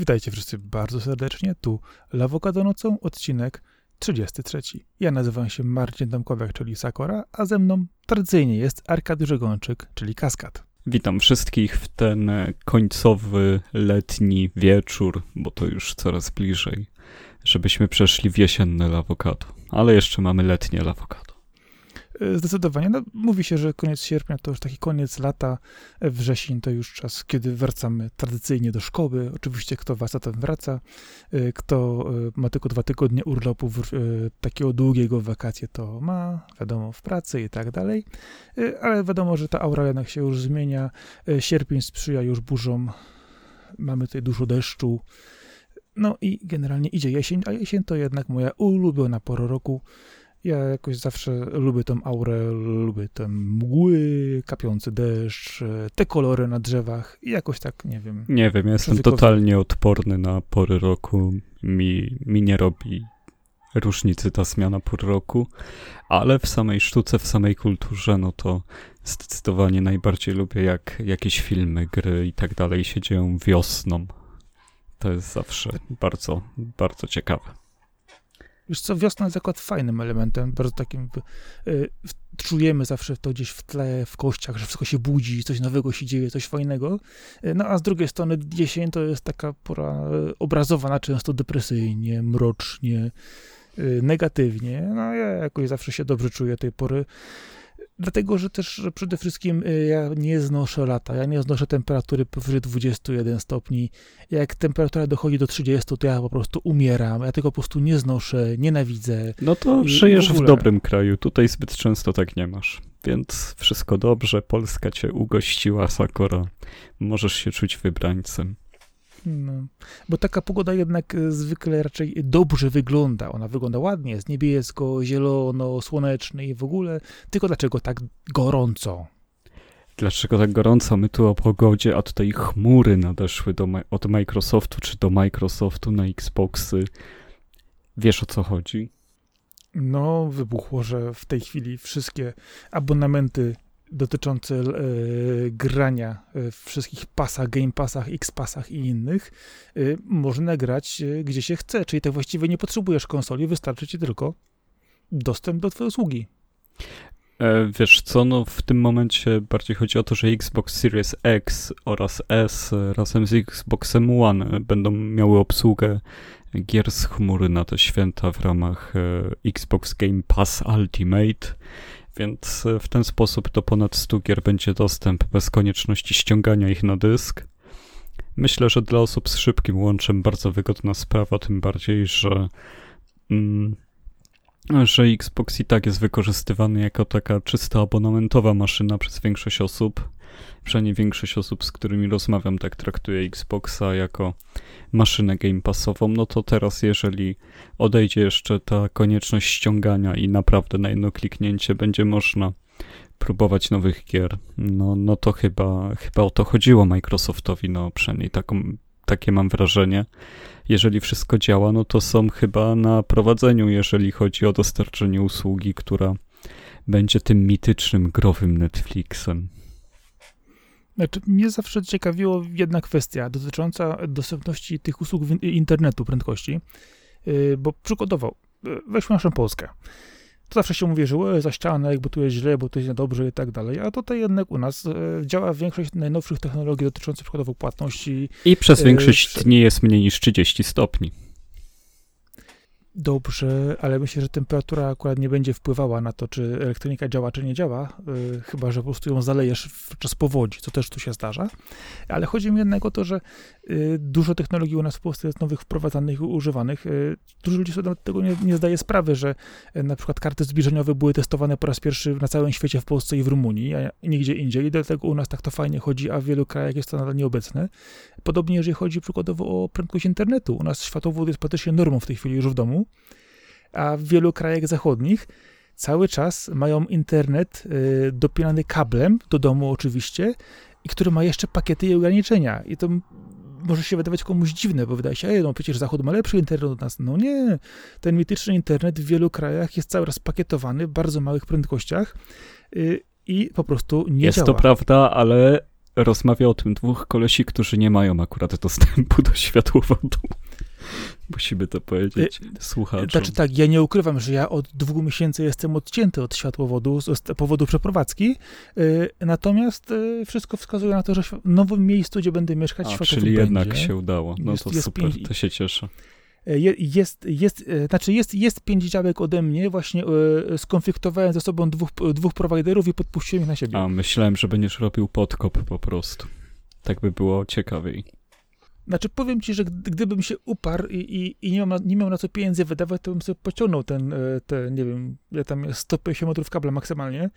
Witajcie wszyscy bardzo serdecznie. Tu Lawokado nocą, odcinek 33. Ja nazywam się Marcin Tomkowiak, czyli Sakora, a ze mną tradycyjnie jest Arkadiusz Gończyk, czyli Kaskad. Witam wszystkich w ten końcowy letni wieczór, bo to już coraz bliżej, żebyśmy przeszli w jesienne lawokado. Ale jeszcze mamy letnie lawokado. E, zdecydowanie. No, mówi się, że koniec sierpnia to już taki koniec lata, e, wrzesień to już czas, kiedy wracamy tradycyjnie do szkoły. Oczywiście kto wraca, ten wraca. E, kto ma tylko dwa tygodnie urlopu, takiego długiego wakacje, to ma, wiadomo, w pracy i tak dalej. Ale wiadomo, że ta aura jednak się już zmienia. Sierpień sprzyja już burzom. Mamy tutaj dużo deszczu. No i generalnie idzie jesień, a jesień to jednak moja ulubiona pora roku. Ja jakoś zawsze lubię tą aurę, lubię te mgły, kapiący deszcz, te kolory na drzewach i jakoś tak, nie wiem. Nie wiem, ja jestem totalnie odporny na pory roku. Mi, mi nie robi różnicy ta zmiana pór roku, ale w samej sztuce, w samej kulturze, no to zdecydowanie najbardziej lubię, jak jakieś filmy, gry i tak dalej się dzieją wiosną. To jest zawsze bardzo, bardzo ciekawe. Już co, wiosna jest akurat fajnym elementem, bardzo takim, y, czujemy zawsze to gdzieś w tle, w kościach, że wszystko się budzi, coś nowego się dzieje, coś fajnego. Y, no a z drugiej strony jesień to jest taka pora y, obrazowana często depresyjnie, mrocznie, negatywnie. No ja jakoś zawsze się dobrze czuję tej pory. Dlatego, że też przede wszystkim y, ja nie znoszę lata, ja nie znoszę temperatury powyżej 21 stopni. Jak temperatura dochodzi do 30, to ja po prostu umieram. Ja tego po prostu nie znoszę, nienawidzę. No to żyjesz w, w dobrym kraju, tutaj zbyt często tak nie masz. Więc wszystko dobrze, Polska cię ugościła, Sakora. Możesz się czuć wybrańcem. No, bo taka pogoda jednak e, zwykle raczej dobrze wygląda. Ona wygląda ładnie, jest niebiesko, zielono, słonecznie i w ogóle. Tylko dlaczego tak gorąco? Dlaczego tak gorąco? My tu o pogodzie, a tutaj chmury nadeszły do, od Microsoftu czy do Microsoftu na Xboxy. Wiesz o co chodzi? No, wybuchło, że w tej chwili wszystkie abonamenty dotyczące e, grania w wszystkich pasach, Game Passach, X Passach i innych, e, można grać e, gdzie się chce, czyli tak właściwie nie potrzebujesz konsoli, wystarczy ci tylko dostęp do twojej usługi. Wiesz co, no w tym momencie bardziej chodzi o to, że Xbox Series X oraz S razem z Xboxem One będą miały obsługę gier z chmury na te święta w ramach Xbox Game Pass Ultimate więc e, w ten sposób do ponad 100 gier będzie dostęp bez konieczności ściągania ich na dysk. Myślę, że dla osób z szybkim łączem bardzo wygodna sprawa, tym bardziej, że, mm, że Xbox i tak jest wykorzystywany jako taka czysto abonamentowa maszyna przez większość osób przynajmniej większość osób, z którymi rozmawiam, tak traktuje Xboxa jako maszynę Game Passową, no to teraz jeżeli odejdzie jeszcze ta konieczność ściągania i naprawdę na jedno kliknięcie będzie można próbować nowych gier, no, no to chyba, chyba o to chodziło Microsoftowi, no przynajmniej taką, takie mam wrażenie. Jeżeli wszystko działa, no to są chyba na prowadzeniu, jeżeli chodzi o dostarczenie usługi, która będzie tym mitycznym, growym Netflixem. Znaczy, mnie zawsze ciekawiło jedna kwestia dotycząca dostępności tych usług internetu, prędkości, y, bo przykładowo, y, weźmy naszą Polskę. To zawsze się mówi, że za ścianę, jakby tu jest źle, bo tu jest niedobrze i tak dalej, a tutaj jednak u nas y, działa większość najnowszych technologii dotyczących przykładowo płatności. I przez większość dni jest mniej niż 30 stopni dobrze, ale myślę, że temperatura akurat nie będzie wpływała na to, czy elektronika działa, czy nie działa, yy, chyba, że po prostu ją zalejesz w czas powodzi, co też tu się zdarza. Ale chodzi mi jednak o to, że dużo technologii u nas w Polsce jest nowych wprowadzanych i używanych. Yy, dużo ludzi sobie tego nie, nie zdaje sprawy, że y, na przykład karty zbliżeniowe były testowane po raz pierwszy na całym świecie w Polsce i w Rumunii, a nigdzie indziej. I dlatego u nas tak to fajnie chodzi, a w wielu krajach jest to nadal nieobecne. Podobnie jeżeli chodzi przykładowo o prędkość internetu. U nas światowo jest praktycznie normą w tej chwili już w domu a w wielu krajach zachodnich cały czas mają internet y, dopinany kablem do domu oczywiście i który ma jeszcze pakiety i ograniczenia. I to może się wydawać komuś dziwne, bo wydaje się, ej, no przecież Zachód ma lepszy internet od nas. No nie, ten mityczny internet w wielu krajach jest cały raz pakietowany w bardzo małych prędkościach y, i po prostu nie jest działa. Jest to prawda, ale rozmawia o tym dwóch kolesi, którzy nie mają akurat dostępu do światłowodu. Musimy to powiedzieć słuchaczom. Znaczy tak, ja nie ukrywam, że ja od dwóch miesięcy jestem odcięty od światłowodu z powodu przeprowadzki, natomiast wszystko wskazuje na to, że w nowym miejscu, gdzie będę mieszkać, A, światłowód czyli będzie. jednak się udało. No jest, to super, pięć... to się cieszę. E, jest, jest, e, znaczy jest, jest pięć działek ode mnie, właśnie e, skonfliktowałem ze sobą dwóch, dwóch prowajderów i podpuściłem ich na siebie. A, myślałem, że będziesz robił podkop po prostu. Tak by było ciekawiej. Znaczy, powiem ci, że gdybym się uparł i, i, i nie, miał, nie miał na co pieniędzy wydawać, to bym sobie pociągnął ten, e, te, nie wiem, ile tam jest, 150 metrów kabla maksymalnie,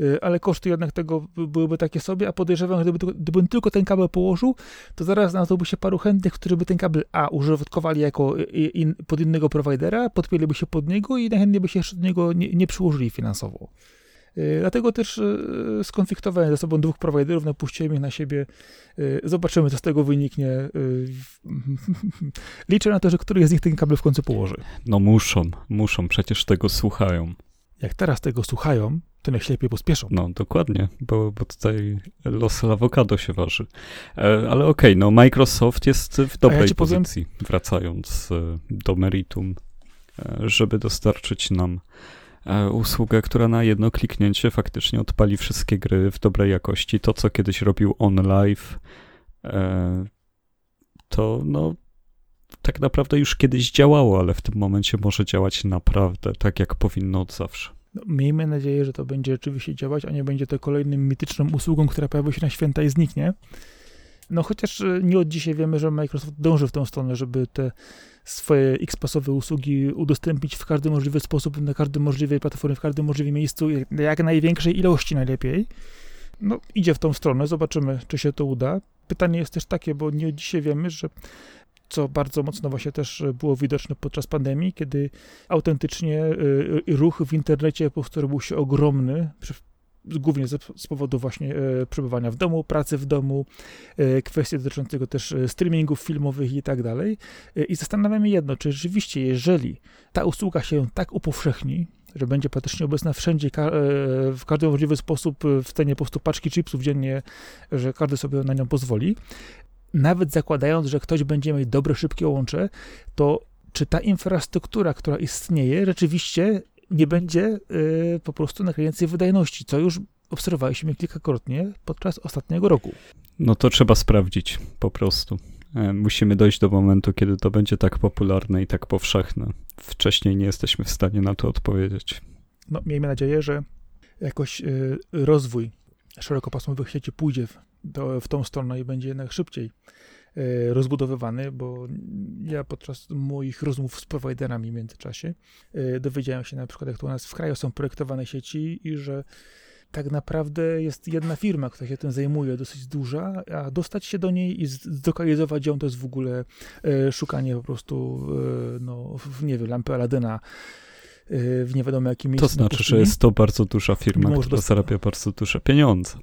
e, ale koszty jednak tego byłyby takie sobie, a podejrzewam, że gdyby, gdybym tylko ten kabel położył, to zaraz znalazłoby się paru chętnych, którzy by ten kabel A użytkowali jako in, pod innego prowajdera, podpięliby się pod niego i najchętniej by się jeszcze do niego nie, nie przyłożyli finansowo. Y, dlatego też y, skonfliktowałem ze sobą dwóch prowajderów, napuściłem ich na siebie. Y, zobaczymy, co z tego wyniknie. Liczę na to, że któryś z nich ten kabel w końcu położy. No muszą, muszą, przecież tego słuchają. Jak teraz tego słuchają, to niech się lepiej pospieszą. No, dokładnie, bo, bo tutaj los awokado się waży. E, ale okej, okay, no Microsoft jest w dobrej ja pozycji, powiem... wracając e, do meritum, e, żeby dostarczyć nam E, usługę, która na jedno kliknięcie faktycznie odpali wszystkie gry w dobrej jakości. To, co kiedyś robił OnLive, e, to no, tak naprawdę już kiedyś działało, ale w tym momencie może działać naprawdę tak, jak powinno od zawsze. No, miejmy nadzieję, że to będzie rzeczywiście działać, a nie będzie to kolejnym mityczną usługą, która pojawi się na święta i zniknie. No chociaż e, nie od dzisiaj wiemy, że Microsoft dąży w tą stronę, żeby te swoje X-pasowe usługi udostępnić w każdy możliwy sposób, na każdej możliwej platformie, w każdym możliwym miejscu, jak największej ilości najlepiej. No, idzie w tą stronę, zobaczymy, czy się to uda. Pytanie jest też takie, bo nie dzisiaj wiemy, że co bardzo mocno właśnie też było widoczne podczas pandemii, kiedy autentycznie y, y, ruch w internecie po prostu robił się ogromny głównie z, powodu właśnie e, przebywania w domu, pracy w domu, e, kwestie dotyczącego też e, streamingów filmowych i tak dalej. I zastanawiamy jedno, czy rzeczywiście, jeżeli ta usługa się tak upowszechni, że będzie praktycznie obecna wszędzie, w każdy możliwy sposób, w cenie po prostu paczki chipsów dziennie, że każdy sobie na nią pozwoli, nawet zakładając, że ktoś będzie mieć dobre, szybkie łącze, to czy ta infrastruktura, która istnieje, rzeczywiście nie będzie y, po prostu nakręcającej wydajności, co już obserwowaliśmy kilkakrotnie podczas ostatniego roku. No to trzeba sprawdzić po prostu. E, musimy dojść do momentu, kiedy to będzie tak popularne i tak powszechne. Wcześniej nie jesteśmy w stanie na to odpowiedzieć. No, miejmy nadzieję, że jakoś y, rozwój szerokopasmowych sieci pójdzie w, do, w tą stronę i będzie jednak szybciej rozbudowywany, bo ja podczas moich rozmów z prowajderami w międzyczasie e, dowiedziałem się na przykład, jak to u nas w kraju są projektowane sieci i że tak naprawdę jest jedna firma, która się tym zajmuje, dosyć duża, a dostać się do niej i zlokalizować ją to jest w ogóle e, szukanie po prostu, no, w, nie wiem, lampy Aladyna w nie wiadomo jakim miejscu. To znaczy, że jest to bardzo duża firma, która zarabia bardzo duże pieniądze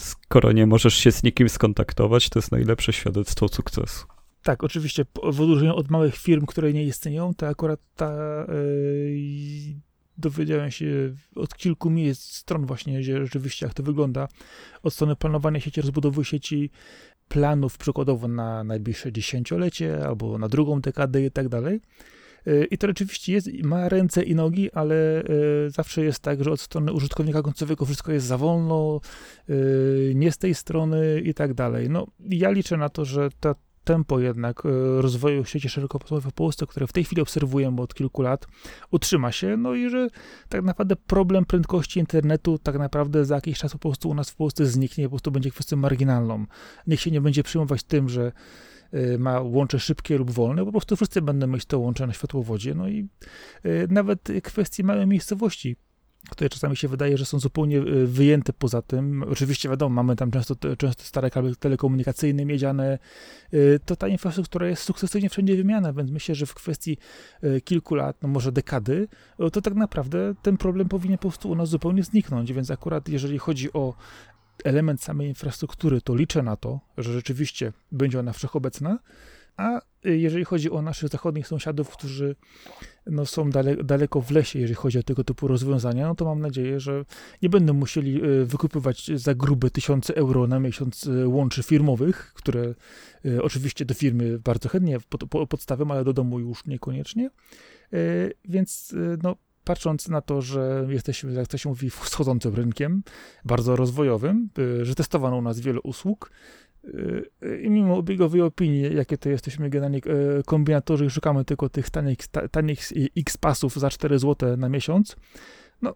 skoro nie możesz się z nikim skontaktować, to jest najlepsze świadectwo sukcesu. Tak, oczywiście w odróżnieniu od małych firm, które nie istnieją, to akurat ta yy, dowiedziałem się od kilku miejsc, stron właśnie, że rzeczywiście jak to wygląda, od strony planowania sieci, rozbudowy sieci, planów przykładowo na najbliższe dziesięciolecie albo na drugą dekadę i tak dalej. I to rzeczywiście jest, ma ręce i nogi, ale e, zawsze jest tak, że od strony użytkownika końcowego wszystko jest za wolno, e, nie z tej strony i tak dalej. No, ja liczę na to, że ta tempo jednak rozwoju sieci szerokopasmowej w Polsce, które w tej chwili obserwujemy od kilku lat, utrzyma się, no i że tak naprawdę problem prędkości internetu tak naprawdę za jakiś czas po prostu u nas w Polsce zniknie, po prostu będzie kwestią marginalną. Niech się nie będzie przyjmować tym, że Y, ma łącze szybkie lub wolne, po prostu wszyscy będą mieć to łącze na światłowodzie. No i y, nawet kwestie małej miejscowości, które czasami się wydaje, że są zupełnie y, wyjęte poza tym. Oczywiście wiadomo, mamy tam często, często stare kable telekomunikacyjne miedziane, to ta infrastruktura jest sukcesywnie wszędzie wymiana, więc myślę, że w kwestii kilku lat, no może dekady, to tak naprawdę ten problem powinien po prostu u nas zupełnie zniknąć, więc akurat jeżeli chodzi o element samej infrastruktury, to liczę na to, że rzeczywiście będzie ona wszechobecna, A jeżeli chodzi o naszych zachodnich sąsiadów, którzy no, są dale, daleko w lesie, jeżeli chodzi o tego typu rozwiązania, no to mam nadzieję, że nie będą musieli e, wykupywać za grube tysiące euro na miesiąc e, łączy firmowych, które oczywiście do firmy bardzo chętnie pod, ale do domu już niekoniecznie. Więc no, patrząc na to, że jesteśmy, jak to się mówi, wschodzącym rynkiem, bardzo rozwojowym, że testowano u nas wiele usług, i mimo obiegowej opinii, jakie to jesteśmy generalnie kombinatorzy i szukamy tylko tych tanich, tanich X-pasów za 4 zł na miesiąc, no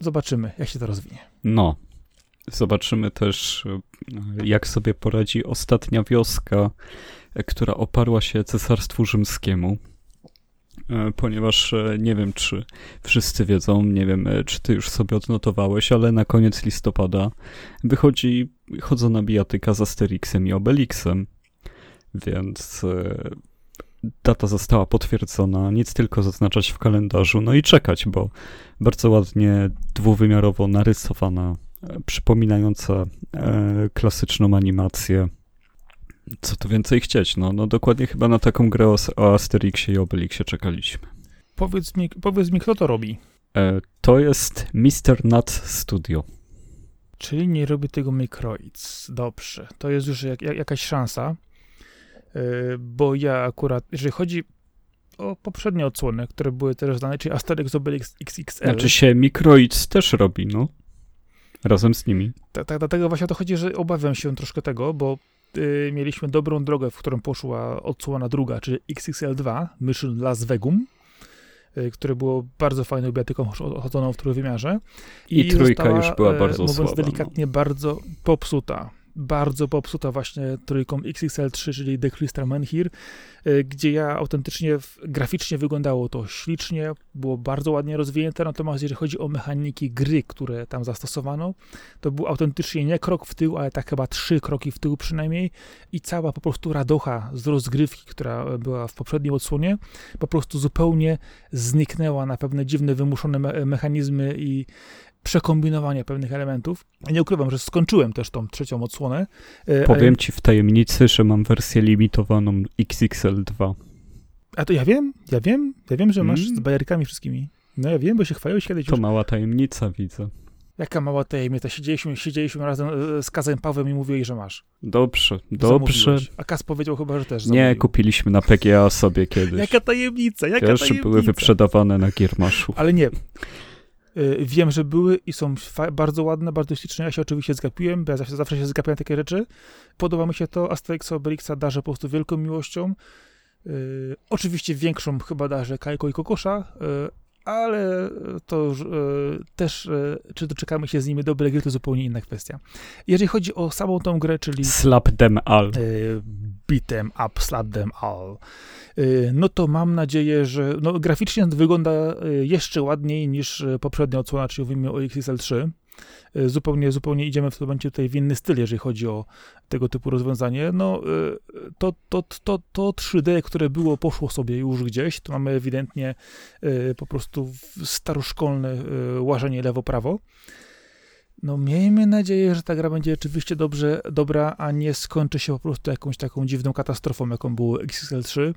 zobaczymy, jak się to rozwinie. No, zobaczymy też, jak sobie poradzi ostatnia wioska, która oparła się cesarstwu rzymskiemu. E, ponieważ e, nie wiem, czy wszyscy wiedzą, nie wiem, e, czy ty już sobie odnotowałeś, ale na koniec listopada wychodzi, chodzona bijatyka z Asterixem i Obelixem, więc data została potwierdzona, nic tylko zaznaczać w kalendarzu, no i czekać, bo bardzo ładnie dwuwymiarowo narysowana, przypominająca klasyczną animację co tu więcej chcieć? No, no dokładnie chyba na taką grę o, o Asterixie i Obelixie czekaliśmy. Powiedz mi, powiedz mi, kto to robi? E, to jest Mr. Nut Studio. Czyli nie robi tego Microids. Dobrze. To jest już jak, jak, jakaś szansa, e, bo ja akurat, jeżeli chodzi o poprzednie odsłony, które były też znane, czyli Asterix Obelix XXL. Znaczy się Microids też robi, no. Razem z nimi. Tak, tak, dlatego właśnie o to chodzi, że obawiam się troszkę tego, bo y, mieliśmy dobrą drogę, w którą poszła odsłona druga, czyli XXL2, Mission Las Vegum, y, które było bardzo fajną biatyką chodzoną w trójwymiarze. I, I trójka została, już była bardzo mówiąc słaba. No. delikatnie, no. bardzo popsuta bardzo popsuta właśnie trójką XXL3, czyli The Crystal Menhir, e, gdzie ja autentycznie graficznie wyglądało to ślicznie, było bardzo ładnie rozwinięte, natomiast jeżeli chodzi o mechaniki gry, które tam zastosowano, to był autentycznie nie krok w tył, ale tak chyba trzy kroki w tył przynajmniej i cała po prostu radocha z rozgrywki, która była w poprzedniej odsłonie, po prostu zupełnie zniknęła na pewne dziwne, wymuszone me mechanizmy i przekombinowania pewnych elementów. Nie ukrywam, że skończyłem też tą trzecią odsłonę. E, Powiem ale... ci w tajemnicy, że mam wersję limitowaną XXL2. A to ja wiem, ja wiem, ja wiem, że masz mm. z bajerkami wszystkimi. No ja wiem, bo się chwaliłeś kiedyś. To już. mała tajemnica, widzę. Jaka mała tajemnica? Siedzieliśmy, siedzieliśmy razem e, z Kazem Pawłem i mówiłeś, że masz. Dobrze, dobrze. A Kaz powiedział chyba, że też zamówił. Nie, kupiliśmy na PGA sobie kiedyś. Jaka tajemnica, jaka Jeszcze tajemnica. były wyprzedawane na Giermaszu. Ale nie, wiem, że były i są bardzo ładne, bardzo śliczne. Ja się oczywiście zgapiłem, bo ja zawsze, zawsze się zgapiałem takie rzeczy. Podoba mi się to. Asterix Obelixa darzę po prostu wielką miłością. Yy, oczywiście większą chyba darzę Kajko i Kokosza, yy, ale to już, yy, też, czy doczekamy się z nimi dobrej gry, to zupełnie inna kwestia. Jeżeli chodzi o samą tą grę, czyli... Slap them all. beat them up, slap them all. No to mam nadzieję, że no, graficznie wygląda jeszcze ładniej niż poprzednia odsłona, czyli mówimy o XXL3. Zupełnie, zupełnie idziemy w tym momencie tutaj w inny styl, jeżeli chodzi o tego typu rozwiązanie. No, to, to, to, to 3D, które było, poszło sobie już gdzieś. Tu mamy ewidentnie po prostu staroszkolne łażenie lewo-prawo. No miejmy nadzieję, że ta gra będzie rzeczywiście dobrze, dobra, a nie skończy się po prostu jakąś taką dziwną katastrofą, jaką było XXL3.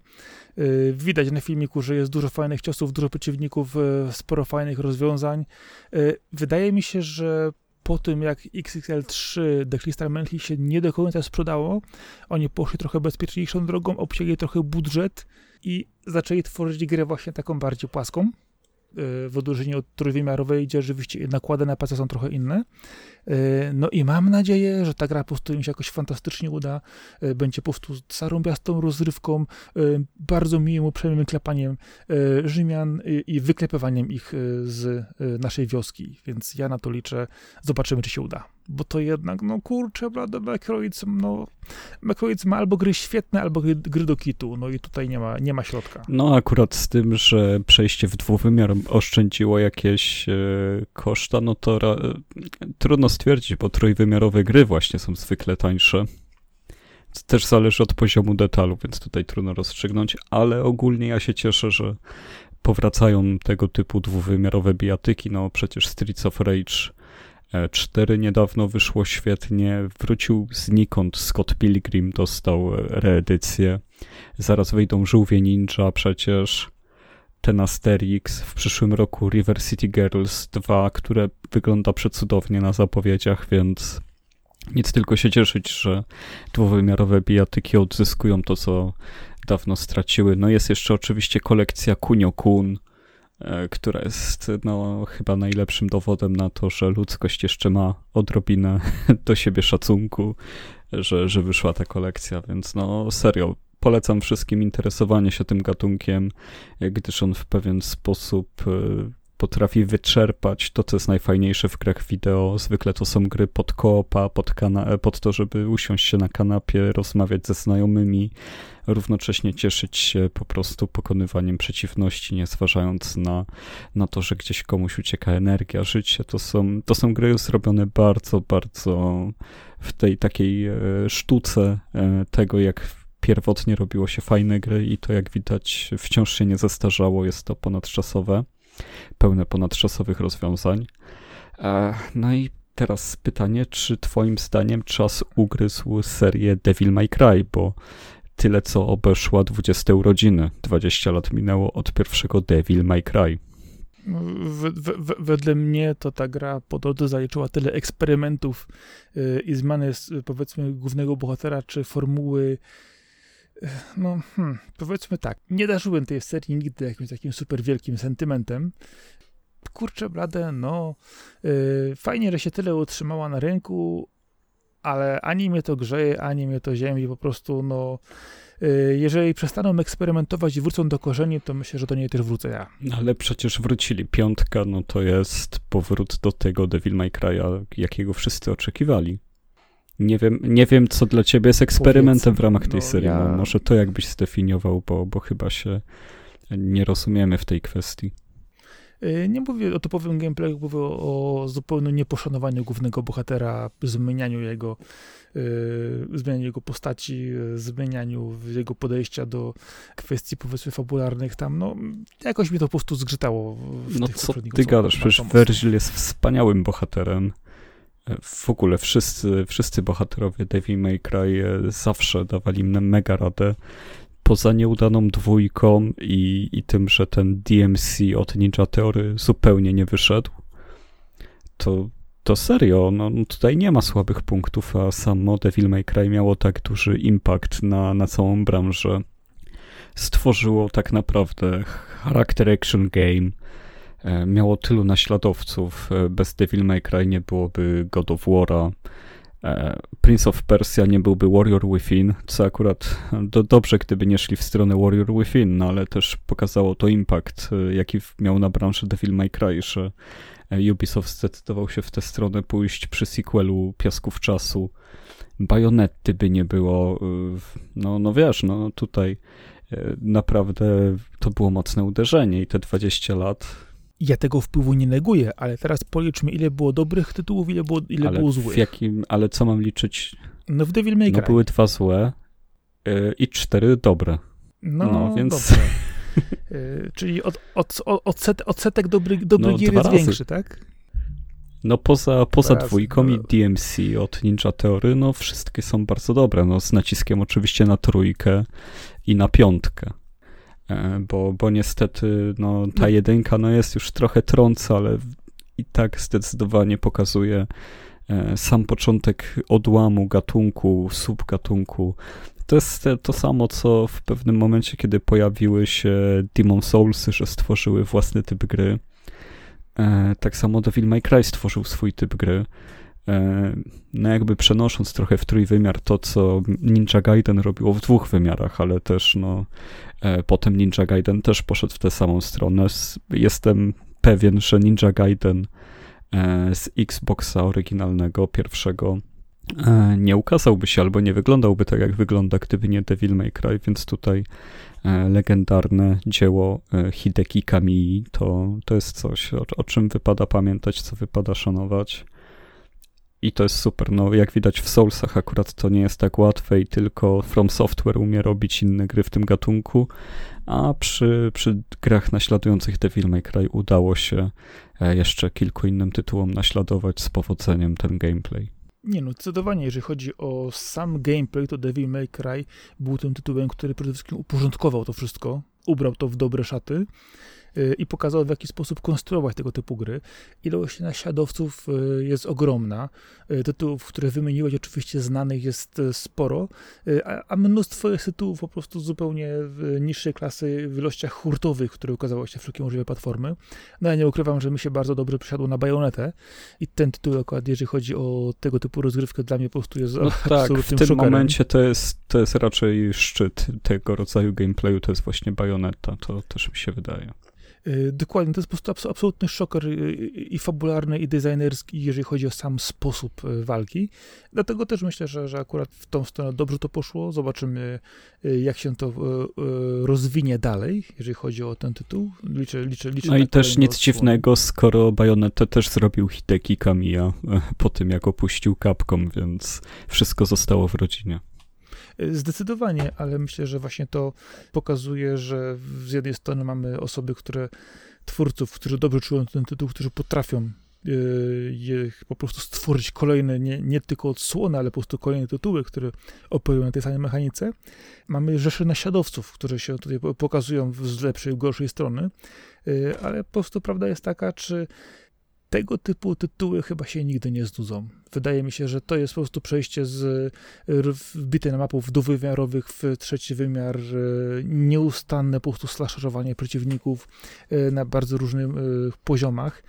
Yy, widać na filmiku, że jest dużo fajnych ciosów, dużo przeciwników, yy, sporo fajnych rozwiązań. Yy, wydaje mi się, że po tym jak XXL3 The Crystal Mantle się nie do końca sprzedało, oni poszli trochę bezpieczniejszą drogą, obcięli trochę budżet i zaczęli tworzyć grę właśnie taką bardziej płaską w odróżnieniu od trójwymiarowej, gdzie rzeczywiście nakłady na PC są trochę inne. E, no i mam nadzieję, że ta gra po prostu im się jakoś fantastycznie uda, e, będzie po prostu zarąbiastą rozrywką, e, bardzo miłym, uprzejmym klepaniem Rzymian i wyklepywaniem ich z naszej wioski, więc ja na to liczę. Zobaczymy, czy się uda. Bo to jednak, no kurczę, blade, McCroids, no McCroids ma albo gry świetne, albo gry, gry, do kitu, no i tutaj nie ma, nie ma środka. No akurat z tym, że przejście w dwuwymiar oszczędziło jakieś e, koszta, no to ra, trudno stwierdzić, bo trójwymiarowe gry właśnie są zwykle tańsze. To też zależy od poziomu detalu, więc tutaj trudno rozstrzygnąć, ale ogólnie ja się cieszę, że powracają tego typu dwuwymiarowe bijatyki, no przecież Streets of Rage 4 niedawno wyszło świetnie, wrócił znikąd Scott Pilgrim, dostał reedycję. Zaraz wyjdą Żółwie Ninja przecież, ten Asterix, w przyszłym roku River City Girls 2, które wygląda przecudownie na zapowiedziach, więc nic tylko się cieszyć, że dwuwymiarowe bijatyki odzyskują to, co dawno straciły. No jest jeszcze oczywiście kolekcja Kunio Kun, e, która jest no, chyba najlepszym dowodem na to, że ludzkość jeszcze ma odrobinę do siebie szacunku, że, że wyszła ta kolekcja, więc no serio, polecam wszystkim interesowanie się tym gatunkiem, gdyż on w pewien sposób e, potrafi wyczerpać to, co jest najfajniejsze w grach wideo. Zwykle to są gry pod koopa, pod, pod to, żeby usiąść się na kanapie, rozmawiać ze znajomymi, równocześnie cieszyć się po prostu pokonywaniem przeciwności, nie zważając na, na to, że gdzieś komuś ucieka energia, życie. To są, to są gry zrobione bardzo, bardzo w tej takiej e, sztuce e, tego, jak pierwotnie robiło się fajne gry i to jak widać wciąż się nie zestarzało, jest to ponadczasowe pełne ponadczasowych rozwiązań. E, no i teraz pytanie, czy twoim zdaniem czas ugryzł serię Devil May Cry, bo tyle co obeszła 20 urodziny. 20 lat minęło od pierwszego Devil May Cry. W, w, wedle mnie to ta gra po drodze zaliczyła tyle eksperymentów yy, i zmiany powiedzmy głównego bohatera, czy formuły no, hmm, powiedzmy tak, nie darzyłem tej serii nigdy jakimś takim super wielkim sentymentem. Kurczę, blade, no, yy, fajnie, że się tyle utrzymała na rynku, ale ani mnie to grzeje, ani mnie to ziemi, po prostu, no, yy, jeżeli przestaną eksperymentować i wrócą do korzeni, to myślę, że do niej też wrócę ja. Ale przecież wrócili. Piątka, no to jest powrót do tego Devil May Cry'a, jakiego wszyscy oczekiwali. Nie wiem, nie wiem, co dla ciebie jest eksperymentem w ramach tej no, serii. Ja... Może to jakbyś zdefiniował, bo, bo chyba się nie rozumiemy w tej kwestii. Y, nie mówię o typowym gameplayu, mówię o, o zupełnym nieposzanowaniu głównego bohatera, zmienianiu jego, yy, zmienianiu jego postaci, zmienianiu jego podejścia do kwestii powiedzmy fabularnych tam, no jakoś mi to po prostu zgrzytało. W no co ty gadasz, przecież Virgil jest wspaniałym bohaterem w ogóle wszyscy, wszyscy bohaterowie Devil May Cry e, zawsze dawali mnie mega radę. Poza nieudaną dwójką i, i tym, że ten DMC od Ninja Theory zupełnie nie wyszedł, to, to serio, no, no tutaj nie ma słabych punktów, a samo Devil May Cry miało tak duży impact na, na całą branżę. Stworzyło tak naprawdę charakter action game, miało tylu naśladowców. E, bez Devil May Cry nie byłoby God of War'a. E, Prince of Persia nie byłby Warrior Within, co akurat do, dobrze, gdyby nie szli w stronę Warrior Within, no ale też pokazało to impact, jaki miał na branżę Devil May Cry, że Ubisoft zdecydował się w tę stronę pójść przy sequelu Piasków Czasu. Bajonetty by nie było, no, no wiesz, no tutaj naprawdę to było mocne uderzenie i te 20 lat ja tego wpływu nie neguję, ale teraz policzmy, ile było dobrych tytułów, ile było, ile ale było złych. W jakim, ale co mam liczyć? No w Devil May no, Cry. No były dwa złe yy, i cztery dobre. No, no więc... yy, czyli od, od, od, odset, odsetek dobrych, dobrych no, gier jest razy. większy, tak? No poza, poza dwójką i DMC od Ninja Theory, no wszystkie są bardzo dobre, no z naciskiem oczywiście na trójkę i na piątkę. E, bo, bo niestety no, ta no. jedynka no, jest już trochę trąca, ale i tak zdecydowanie pokazuje e, sam początek odłamu gatunku, subgatunku. To jest to samo, co w pewnym momencie, kiedy pojawiły się Demon Soulsy, że stworzyły własny typ gry. E, tak samo Devil May Cry stworzył swój typ gry. No jakby przenosząc trochę w trójwymiar to, co Ninja Gaiden robiło w dwóch wymiarach, ale też no E, potem Ninja Gaiden też poszedł w tę samą stronę. Jestem pewien, że Ninja Gaiden e, z Xboxa oryginalnego, pierwszego, e, nie ukazałby się albo nie wyglądałby tak, jak wygląda, gdyby nie Devil May Cry, więc tutaj legendarne dzieło Hideki Kamii to, to jest coś, o, o czym wypada pamiętać, co wypada szanować. I to jest super. No, jak widać w Soulsach akurat to nie jest tak łatwe i tylko From Software umie robić inne gry w tym gatunku, a przy, przy grach naśladujących Devil May Cry udało się e, jeszcze kilku innym tytułom naśladować z powodzeniem ten gameplay. Nie no, zdecydowanie, jeżeli chodzi o sam gameplay, to Devil May Cry był tym tytułem, który przede wszystkim uporządkował to wszystko, ubrał to w dobre szaty i pokazał, w jaki sposób konstruować tego typu gry. Ilość naśladowców y, jest ogromna. Y, tytułów, które wymieniłeś, oczywiście znanych jest sporo, a, mnóstwo jest tytułów po prostu zupełnie w niższej klasy w ilościach hurtowych, które ukazały się wszelkie możliwe platformy. No ja nie ukrywam, że mi się bardzo dobrze przysiadło na bajonetę i ten tytuł akurat, jeżeli chodzi o tego typu rozgrywkę, dla mnie po prostu jest no tak, w tym szokerem. momencie to jest, to jest raczej szczyt tego rodzaju gameplayu, to jest właśnie bajoneta, to też mi się wydaje. Y, dokładnie, to jest po prostu absolutny szoker y, i fabularny, i designerski, jeżeli chodzi o sam sposób walki. Dlatego też myślę, że, że akurat w tą stronę dobrze to poszło. Zobaczymy, jak się to rozwinie dalej, jeżeli chodzi o ten tytuł. Liczę, liczę, liczę no i też nic dziwnego, skoro Bayonetta też zrobił Hideki Kamiya po tym, jak opuścił Capcom, więc wszystko zostało w rodzinie. Zdecydowanie, ale myślę, że właśnie to pokazuje, że z jednej strony mamy osoby, które, twórców, którzy dobrze czują ten tytuł, którzy potrafią je po prostu stworzyć kolejne, nie, nie tylko odsłony, ale po prostu kolejne tytuły, które operują na tej samej mechanice. Mamy rzesze naśladowców, którzy się tutaj pokazują z lepszej i gorszej strony, e, ale po prostu prawda jest taka, czy tego typu tytuły chyba się nigdy nie znudzą. Wydaje mi się, że to jest po prostu przejście z wbitej na mapów dwuwymiarowych w trzeci wymiar, e, nieustanne po prostu slasherowanie przeciwników e, na bardzo różnych e, poziomach.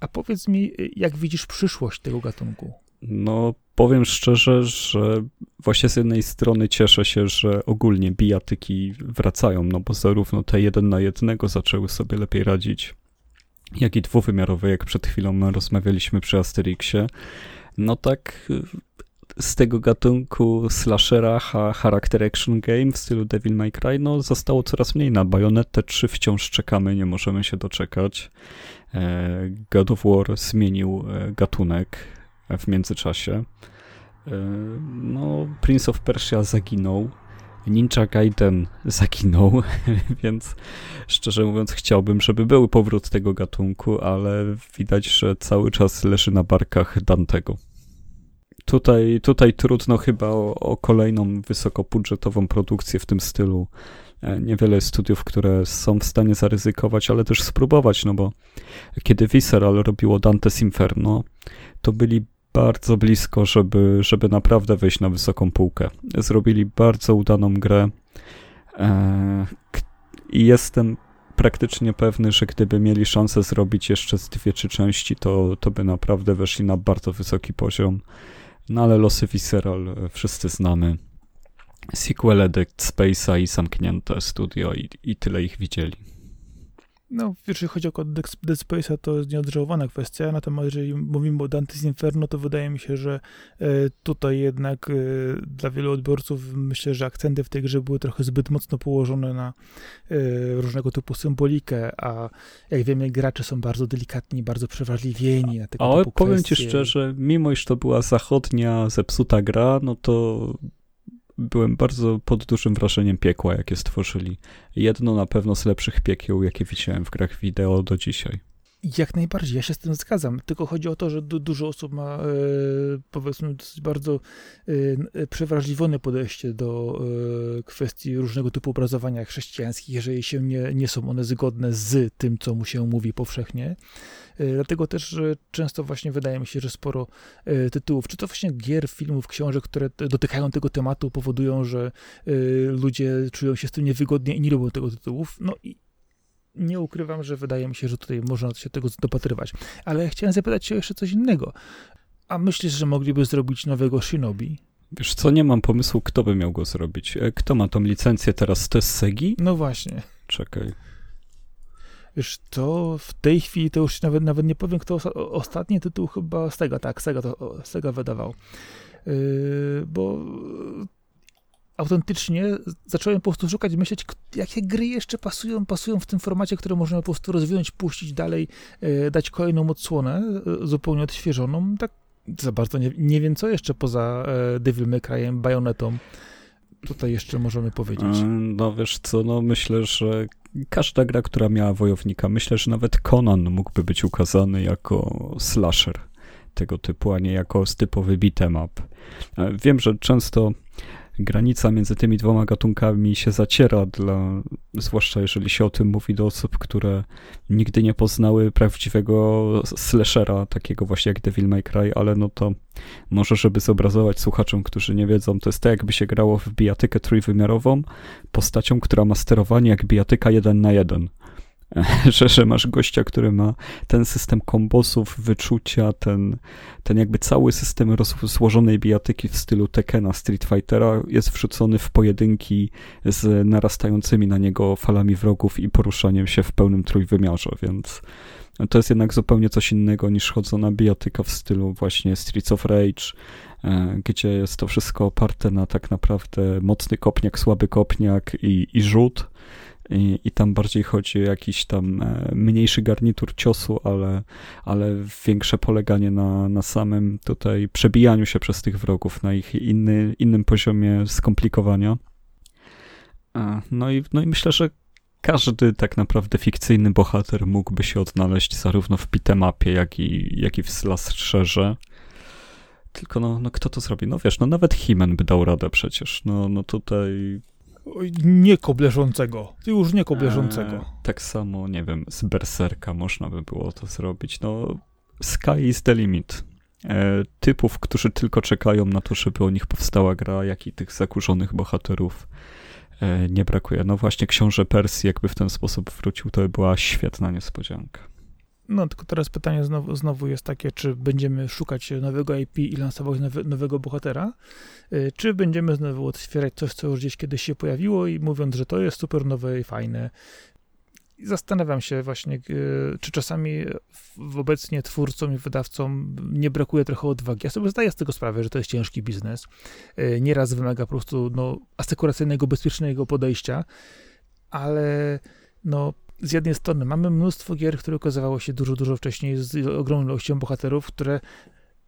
A powiedz mi, jak widzisz przyszłość tego gatunku? No, powiem szczerze, że właśnie z jednej strony cieszę się, że ogólnie bijatyki wracają, no bo zarówno te jeden na jednego zaczęły sobie lepiej radzić, jak i dwuwymiarowe, jak przed chwilą rozmawialiśmy przy Asterixie. No tak z tego gatunku slashera, charakter action game w stylu Devil May Cry, no zostało coraz mniej. Na Bayonetę 3 wciąż czekamy, nie możemy się doczekać. E, God of War zmienił e, gatunek w międzyczasie. E, no, Prince of Persia zaginął. Ninja Gaiden zaginął, więc szczerze mówiąc chciałbym, żeby był powrót tego gatunku, ale widać, że cały czas leży na barkach Dantego. Tutaj, tutaj trudno chyba o, o kolejną wysokobudżetową produkcję w tym stylu. E, niewiele studiów, które są w stanie zaryzykować, ale też spróbować, no bo kiedy Visceral robiło Dante's Inferno, to byli bardzo blisko, żeby, żeby naprawdę wejść na wysoką półkę. Zrobili bardzo udaną grę e, i jestem praktycznie pewny, że gdyby mieli szansę zrobić jeszcze z dwie czy części, to, to by naprawdę weszli na bardzo wysoki poziom. No ale losy Visceral e, wszyscy znamy. Sequele Dead Space'a i zamknięte studio i, i tyle ich widzieli. No, jeżeli chodzi o Dead Space'a, to jest nieodżałowana kwestia, natomiast jeżeli mówimy o Dante's Inferno, to wydaje mi się, że e, tutaj jednak e, dla wielu odbiorców myślę, że akcenty w tej grze były trochę zbyt mocno położone na e, różnego typu symbolikę, a jak wiemy, gracze są bardzo delikatni, bardzo przewrażliwieni na tego Ale powiem kwestie. ci szczerze, mimo iż to była zachodnia, zepsuta gra, no to byłem bardzo pod dużym wrażeniem piekła, jakie stworzyli. Jedno na pewno z lepszych piekieł, jakie widziałem w grach wideo do dzisiaj. Jak najbardziej, ja się z tym zgadzam. Tylko chodzi o to, że du dużo osób ma, e, powiedzmy, dosyć bardzo przewrażliwione podejście do kwestii różnego typu obrazowania chrześcijańskich, jeżeli się nie, nie są one zgodne z tym, co mu się mówi powszechnie. Dlatego też często właśnie wydaje mi się, że sporo tytułów, czy to właśnie gier, filmów, książek, które dotykają tego tematu, powodują, że ludzie czują się z tym niewygodnie i nie lubią tego tytułów. No i nie ukrywam, że wydaje mi się, że tutaj można się tego dopatrywać. Ale chciałem zapytać cię jeszcze coś innego. A myślisz, że mogliby zrobić nowego Shinobi? Wiesz co, nie mam pomysłu, kto by miał go zrobić. Kto ma tą licencję teraz? To jest Segi? No właśnie. Czekaj. Wiesz, to w tej chwili to już nawet, nawet nie powiem, kto ostatni tytuł chyba Sega, tak, Sega to Sega wydawał. Yy, bo autentycznie zacząłem po prostu szukać, myśleć, jakie gry jeszcze pasują, pasują w tym formacie, które możemy po prostu rozwinąć, puścić dalej, yy, dać kolejną odsłonę, yy, zupełnie odświeżoną. Tak Za bardzo nie, nie wiem, co jeszcze poza e, Devil May Cry, Bayonetą tutaj jeszcze możemy powiedzieć. E, no wiesz co, no myślę, że każda gra, która miała wojownika, myślę, że nawet Conan mógłby być ukazany jako slasher tego typu, a nie jako typowy beat'em up. E, wiem, że często granica między tymi dwoma gatunkami się zaciera, dla, zwłaszcza jeżeli się o tym mówi do osób, które nigdy nie poznały prawdziwego slashera, takiego właśnie jak Devil May Cry, ale no to może, żeby zobrazować słuchaczom, którzy nie wiedzą, to jest tak, jakby się grało w bijatykę trójwymiarową postacią, która ma sterowanie jak bijatyka jeden na jeden. że, że masz gościa, który ma ten system kombosów, wyczucia, ten, ten jakby cały system rozłożonej bijatyki w stylu Tekena Street Fightera jest wrzucony w pojedynki z narastającymi na niego falami wrogów i poruszaniem się w pełnym trójwymiarze, więc to jest jednak zupełnie coś innego niż chodzona bijatyka w stylu właśnie Streets of Rage, e, gdzie jest to wszystko oparte na tak naprawdę mocny kopniak, słaby kopniak i, i rzut i, i tam bardziej chodzi o jakiś tam e, mniejszy garnitur ciosu, ale, ale większe poleganie na, na samym tutaj przebijaniu się przez tych wrogów, na ich inny, innym poziomie skomplikowania. No i, no i myślę, że każdy tak naprawdę fikcyjny bohater mógłby się odnaleźć zarówno w pitemapie, jak i, jak i w slasherze. Tylko no, no kto to zrobi? No wiesz, no nawet Himen by dał radę przecież. No, no tutaj nie kobleżącego. Już nie kobleżącego. Eee, tak samo, nie wiem, z Berserka można by było to zrobić. No, sky is the limit. E, typów, którzy tylko czekają na to, żeby o nich powstała gra, jak i tych zakurzonych bohaterów e, nie brakuje. No właśnie, książę Persji, jakby w ten sposób wrócił, to by była świetna niespodzianka. No, tylko teraz pytanie znowu, znowu jest takie, czy będziemy szukać nowego IP i lansować nowe, nowego bohatera, y, czy będziemy znowu otwierać coś, co już gdzieś kiedyś się pojawiło i mówiąc, że to jest super nowe i fajne. I zastanawiam się właśnie, y, czy czasami obecnie twórcom i wydawcom nie brakuje trochę odwagi. Ja sobie zdaję z tego sprawę, że to jest ciężki biznes. Y, nieraz wymaga po prostu no, asekuracyjnego, bezpiecznego podejścia, ale no, z jednej strony mamy mnóstwo gier, które okazywało się dużo, dużo wcześniej z ogromną ilością bohaterów, które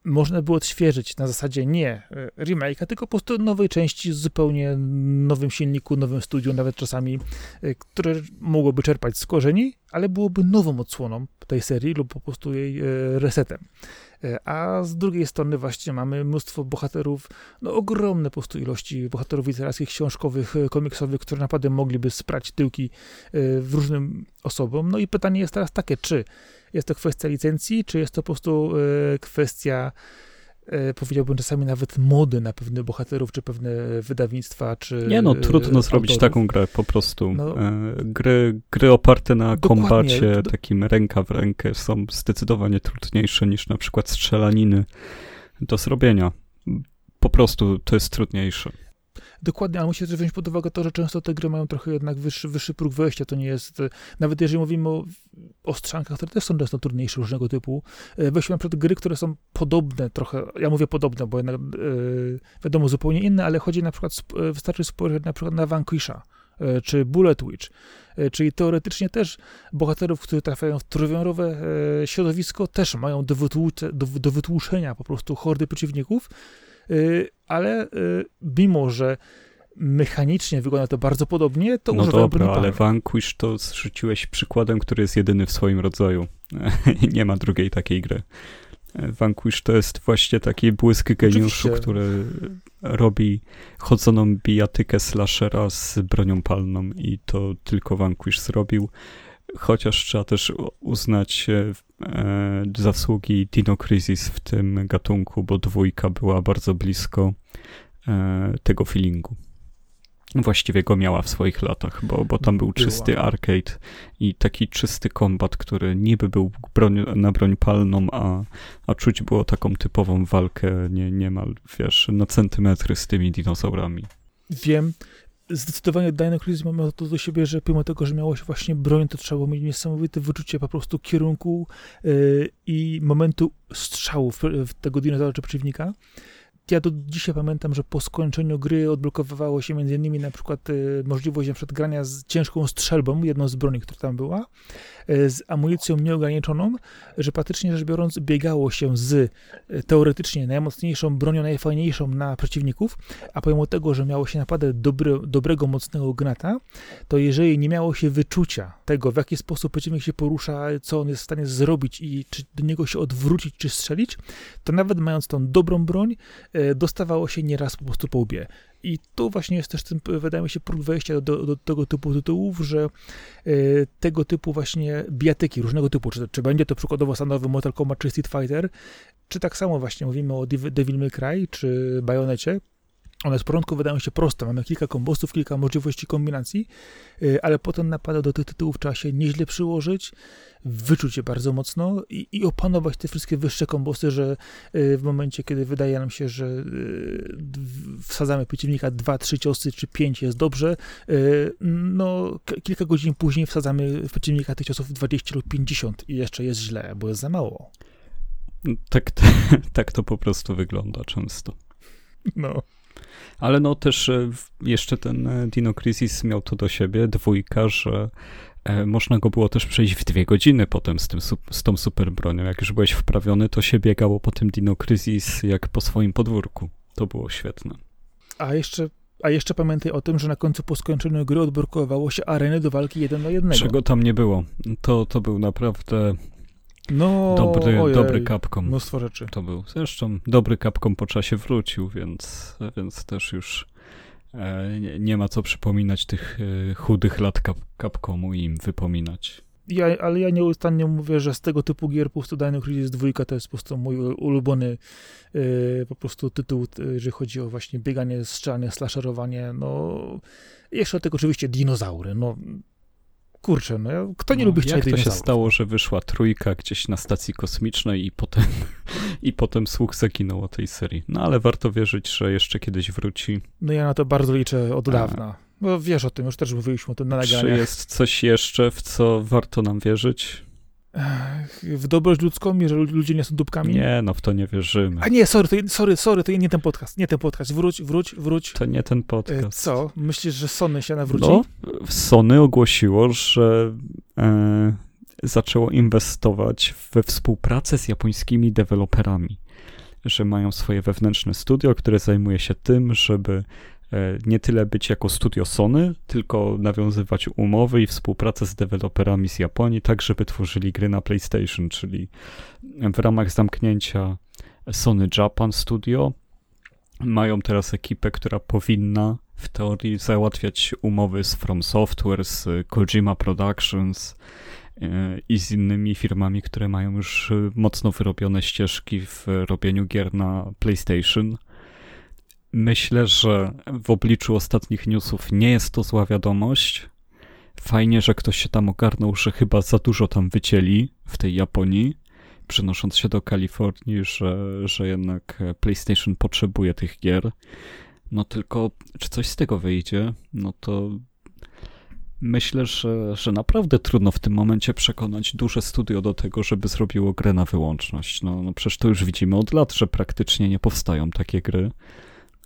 można było odświeżyć na zasadzie nie e, remake'a, tylko po prostu nowej części z zupełnie nowym silniku, nowym studiu, nawet czasami, e, które mogłoby czerpać z korzeni, ale byłoby nową odsłoną tej serii lub po prostu jej e, resetem. A z drugiej strony właśnie mamy mnóstwo bohaterów, no ogromne po prostu ilości bohaterów literackich, książkowych, komiksowych, które naprawdę mogliby sprać tyłki w różnym osobom. No i pytanie jest teraz takie, czy jest to kwestia licencji, czy jest to po prostu e, kwestia e, powiedziałbym czasami nawet mody na pewnych bohaterów, czy pewne wydawnictwa, czy Nie no, trudno e, zrobić taką grę po prostu. No, gry, gry oparte na kombacie, takim ręka w rękę są zdecydowanie trudniejsze niż na przykład strzelaniny do zrobienia. Po prostu to jest trudniejsze. Dokładnie, ale musisz wziąć pod uwagę to, że często te gry mają trochę jednak wyższy, wyższy próg wejścia. To nie jest, e, nawet jeżeli mówimy o, o strzankach, które też są często trudniejsze różnego typu, e, weźmy na przykład gry, które są podobne trochę, ja mówię podobne, bo jednak yy, wiadomo zupełnie inne, ale chodzi na przykład, wystarczy spojrzeć na przykład na Vanquisha, czy Bullet Witch, czyli teoretycznie też bohaterów, którzy trafiają w trójwymiarowe środowisko, też mają do, wytłucze, do, do wytłuszenia po prostu hordy przeciwników, ale y, mimo, że mechanicznie wygląda to bardzo podobnie, to no używają dobra, ale Vanquish to rzuciłeś przykładem, który jest jedyny w swoim rodzaju. Nie ma drugiej takiej gry. Vanquish to jest właśnie taki błysk geniuszu, Oczywiście. który robi chodzoną bijatykę slashera z bronią palną i to tylko Vanquish zrobił chociaż trzeba też uznać e, zasługi Dino Crisis w tym gatunku, bo dwójka była bardzo blisko e, tego feelingu. Właściwie go miała w swoich latach, bo, bo tam był czysty arcade i taki czysty kombat, który niby był broń, na broń palną, a, a czuć było taką typową walkę nie, niemal, wiesz, na centymetry z tymi dinozaurami. Wiem, zdecydowanie Dino Crisis ma to do siebie, że pomimo tego, że miało się właśnie broń, to trzeba było mieć niesamowite wyczucie po prostu kierunku yy, i momentu strzału w, w tego dinozaura czy przeciwnika. ja do dzisiaj pamiętam, że po skończeniu gry odblokowywało się między innymi na przykład y, możliwość na przykład grania z ciężką strzelbą, jedną z broni, która tam była, z amunicją nieograniczoną, że praktycznie rzecz biorąc biegało się z y, teoretycznie najmocniejszą bronią, najfajniejszą na przeciwników, a pomimo tego, że miało się naprawdę dobry, dobrego, mocnego gnata, to jeżeli nie miało się wyczucia tego, w jaki sposób przeciwnik się porusza, co on jest w stanie zrobić i czy do niego się odwrócić, czy strzelić, to nawet mając tą dobrą broń, e, dostawało się nieraz po prostu po łbie. I tu właśnie jest też, ten, wydaje mi się, próg wejścia do, do, tego typu tytułów, że e, tego typu właśnie bijatyki różnego typu, czy, czy będzie to przykładowo stanowy Mortal Kombat czy Street Fighter, czy tak samo właśnie mówimy o Devil May Cry czy Bajonecie, one z początku wydają się proste, mamy kilka kombosów, kilka możliwości kombinacji, y, ale potem napada do tych tytułów trzeba się nieźle przyłożyć, wyczuć je bardzo mocno i, i opanować te wszystkie wyższe kombosy, że y, w momencie, kiedy wydaje nam się, że y, wsadzamy przeciwnika dwa, trzy ciosy, czy pięć jest dobrze, no kilka godzin później wsadzamy w przeciwnika tych ciosów 20 lub 50 i jeszcze jest źle, bo jest za mało. Tak, tak to po prostu wygląda często. No. Ale no też e, jeszcze ten e, Dino Crisis miał to do siebie, dwójka, że e, można go było też przejść w dwie godziny potem z, tym, z tą super bronią. Jak już byłeś wprawiony, to się biegało po tym Dino Crisis jak po swoim podwórku. To było świetne. A jeszcze a jeszcze pamiętaj o tym, że na końcu po skończeniu gry odblokowało się areny do walki jeden na jednego. Czego tam nie było. To, to był naprawdę no, dobry, ojej, dobry Capcom. Mnóstwo rzeczy. To był. Zresztą dobry Capcom po czasie wrócił, więc, więc też już e, nie, nie, ma co przypominać tych e, chudych lat Cap Capcomu i im wypominać. Ja, ale ja nieustannie mówię, że z tego typu gier po prostu Dino Crisis 2 to jest po prostu mój ulubiony e, po prostu tytuł, jeżeli chodzi o właśnie bieganie, strzelanie, slasherowanie, no jeszcze do tego oczywiście dinozaury, no kurczę, no, kto nie no, lubi Jak to się stało, że wyszła trójka gdzieś na stacji kosmicznej i potem, i potem słuch zaginął o tej serii. No ale warto wierzyć, że jeszcze kiedyś wróci. No ja na to bardzo liczę od dawna. No wiesz o tym, już też mówiliśmy o tym na nagraniach. Czy jest coś jeszcze, w co warto nam wierzyć? W dobroć ludzką, jeżeli ludzie nie są dupkami? Nie, no w to nie wierzymy. A nie, sorry, to, sorry, sorry, to nie ten podcast, nie ten podcast. Wróć, wróć, wróć. To nie ten podcast. E, co? Myślisz, że Sony się nawróci? No, Sony ogłosiło, że e, zaczęło inwestować we współpracę z japońskimi deweloperami. Że mają swoje wewnętrzne studio, które zajmuje się tym, żeby nie tyle być jako studio Sony, tylko nawiązywać umowy i współpracę z deweloperami z Japonii, tak żeby tworzyli gry na PlayStation, czyli w ramach zamknięcia Sony Japan Studio mają teraz ekipę, która powinna w teorii załatwiać umowy z From Software, z Kojima Productions e, i z innymi firmami, które mają już mocno wyrobione ścieżki w robieniu gier na PlayStation Myślę, że w obliczu ostatnich newsów nie jest to zła wiadomość. Fajnie, że ktoś się tam ogarnął, że chyba za dużo tam wycięli w tej Japonii, przenosząc się do Kalifornii, że, że jednak PlayStation potrzebuje tych gier. No tylko, czy coś z tego wyjdzie? No to myślę, że, że naprawdę trudno w tym momencie przekonać duże studio do tego, żeby zrobiło grę na wyłączność. No, no przecież to już widzimy od lat, że praktycznie nie powstają takie gry.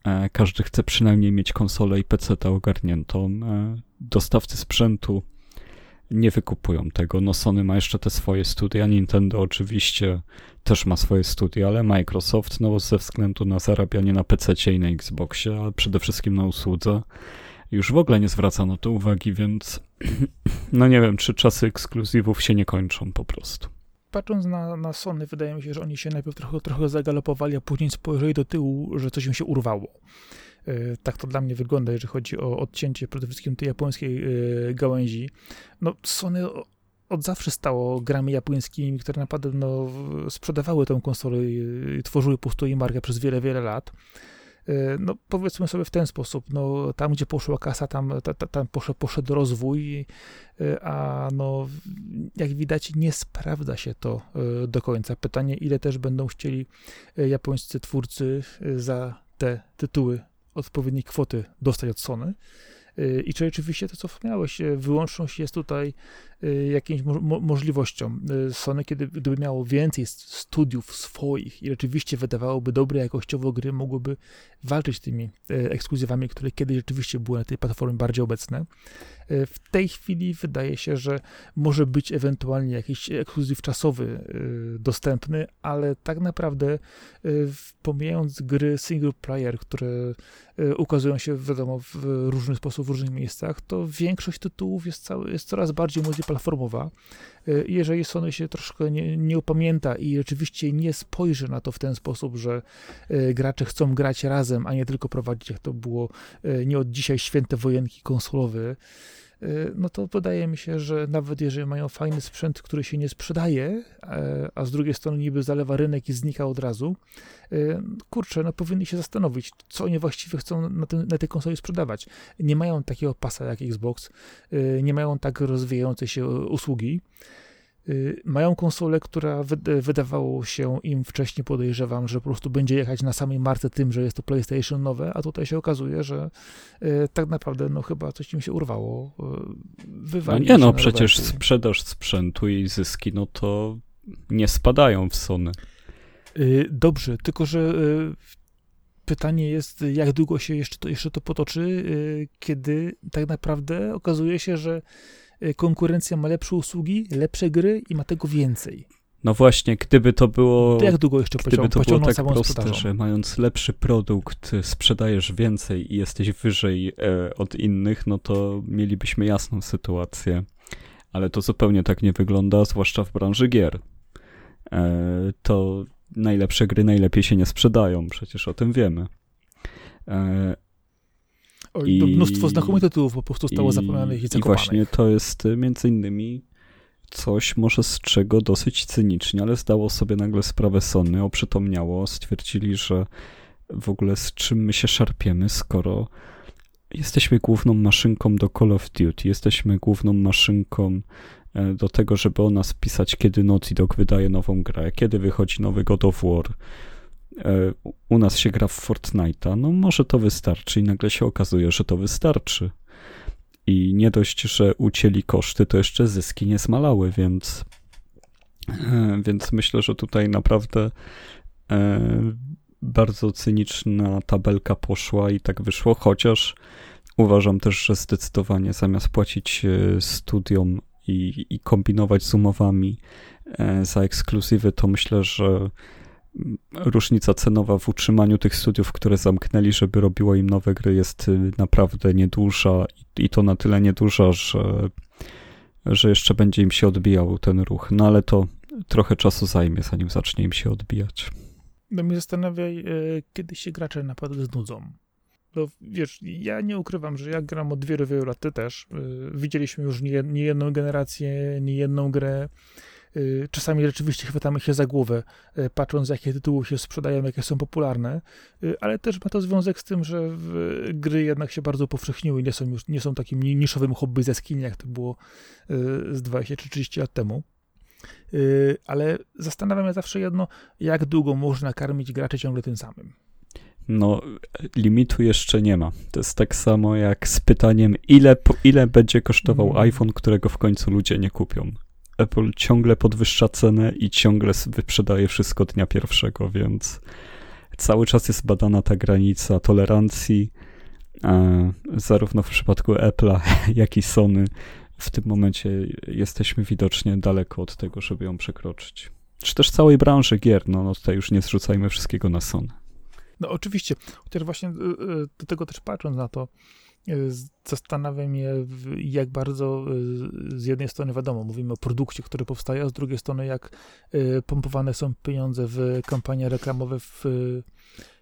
E, każdy chce przynajmniej mieć konsolę i PC ogarniętą. E, dostawcy sprzętu nie wykupują tego. No Sony ma jeszcze te swoje studia, Nintendo oczywiście też ma swoje studia, ale Microsoft no ze względu na zarabianie na PC i na Xboxie, ale przede wszystkim na usłudze już w ogóle nie zwraca na to uwagi, więc no nie wiem, czy czasy ekskluzywów się nie kończą po prostu patrząc na, na Sony, wydaje mi się, że oni się najpierw trochę, trochę zagalopowali, a później spojrzeli do tyłu, że coś im się urwało. E, tak to dla mnie wygląda, jeżeli chodzi o odcięcie przede wszystkim tej japońskiej e, gałęzi. No, Sony od zawsze stało grami japońskimi, które naprawdę no, sprzedawały tę konsolę i tworzyły po prostu jej markę przez wiele, wiele lat. E, no powiedzmy sobie w ten sposób, no tam gdzie poszła kasa, tam, ta, ta, tam poszedł, poszedł rozwój, e, a no jak widać nie sprawdza się to e, do końca. Pytanie, ile też będą chcieli japońscy twórcy za te tytuły odpowiedniej kwoty dostać od Sony, I czy rzeczywiście to, co wspomniałeś, wyłączność jest tutaj jakimś mo możliwością. Sony, kiedy, gdyby miało więcej studiów swoich i rzeczywiście wydawałoby dobre jakościowo gry, mogłoby walczyć tymi ekskluzywami, które kiedyś rzeczywiście były na tej platformie bardziej obecne. W tej chwili wydaje się, że może być ewentualnie jakiś ekskluzyw czasowy dostępny, ale tak naprawdę pomijając gry single player, które ukazują się, wiadomo, w różny sposób w różnych miejscach, to większość tytułów jest, cały, jest coraz bardziej multiplatformowa. Jeżeli Sony się troszkę nie, nie upamięta i rzeczywiście nie spojrzy na to w ten sposób, że gracze chcą grać razem, a nie tylko prowadzić, jak to było nie od dzisiaj święte wojenki konsolowe, Y, no to wydaje mi się, że nawet jeżeli mają fajny sprzęt, który się nie sprzedaje, e, a z drugiej strony niby zalewa rynek i znika od razu, y, kurczę, no powinni się zastanowić, co oni właściwie chcą na, tym, na tej konsoli sprzedawać. Nie mają takiego pasa jak Xbox, y, nie mają tak rozwijającej się usługi, Y, mają konsolę, która wydawało się im wcześniej, podejrzewam, że po prostu będzie jechać na samej marce tym, że jest to PlayStation nowe, a tutaj się okazuje, że y, tak naprawdę no chyba coś im się urwało. Y, Wywali no nie no, przecież sprzedaż sprzętu i zyski, no to nie spadają w Sony. Dobrze, tylko że pytanie jest, jak długo się jeszcze to, jeszcze to potoczy, kiedy tak naprawdę okazuje się, że Y, konkurencja ma lepsze usługi, lepsze gry i ma tego więcej. No właśnie, gdyby to było. To jak długo jeszcze Gdyby to było tak proste, sprzedażą? że mając lepszy produkt, sprzedajesz więcej i jesteś wyżej e, od innych, no to mielibyśmy jasną sytuację. Ale to zupełnie tak nie wygląda, zwłaszcza w branży gier. E, to najlepsze gry najlepiej się nie sprzedają, przecież o tym wiemy. E, Oj, I, mnóstwo znakomitych tytułów po prostu zostało zapomnianych i zakopanych. I właśnie to jest y, między innymi coś może z czego dosyć cynicznie, ale zdało sobie nagle sprawę Sony, oprzytomniało, stwierdzili, że w ogóle z czym my się szarpiemy, skoro jesteśmy główną maszynką do Call of Duty, jesteśmy główną maszynką e, do tego, żeby o nas pisać, kiedy Naughty Dog wydaje nową grę, kiedy wychodzi nowy God of War, u nas się gra w Fortnite'a, no może to wystarczy i nagle się okazuje, że to wystarczy. I nie dość, że ucięli koszty, to jeszcze zyski nie zmalały, więc, e, więc myślę, że tutaj naprawdę e, bardzo cyniczna tabelka poszła i tak wyszło, chociaż uważam też, że zdecydowanie zamiast płacić studiom i, i kombinować z umowami za ekskluzywy, to myślę, że różnica cenowa w utrzymaniu tych studiów, które zamknęli, żeby robiło im nowe gry, jest y, naprawdę nieduża i to na tyle nieduża, że, że jeszcze będzie im się odbijał ten ruch. No ale to trochę czasu zajmie, zanim zacznie im się odbijać. No mnie zastanawia, e, kiedy się gracze naprawdę znudzą. No wiesz, ja nie ukrywam, że ja gram od wielu, wielu lat, ty też. E, widzieliśmy już nie, nie jedną generację, nie jedną grę. Y, czasami rzeczywiście chwytamy się za głowę, y, patrząc, jakie tytuły się sprzedają, jakie są popularne, y, ale też ma to związek z tym, że gry jednak się bardzo powszechniły i nie są już nie są takim niszowym hobby ze skin, jak to było z 20 czy 30 lat temu. Ale zastanawiam się zawsze jedno, jak długo można karmić graczy ciągle tym samym. No, limitu jeszcze nie ma. To jest tak samo jak z pytaniem, ile, ile będzie kosztował mm. iPhone, którego w końcu ludzie nie kupią. Apple ciągle podwyższa cenę i ciągle wyprzedaje wszystko dnia pierwszego, więc cały czas jest badana ta granica tolerancji, zarówno w przypadku Apple'a, jak i Sony. W tym momencie jesteśmy widocznie daleko od tego, żeby ją przekroczyć. Czy też całej branży gier, no, no tutaj już nie zrzucajmy wszystkiego na Sony. No oczywiście, chociaż właśnie y, y, do tego też patrząc na to, Y, zastanawiam się, jak bardzo y, z jednej strony wiadomo, mówimy o produkcie, który powstaje, a z drugiej strony jak y, pompowane są pieniądze w kampanie reklamowe, w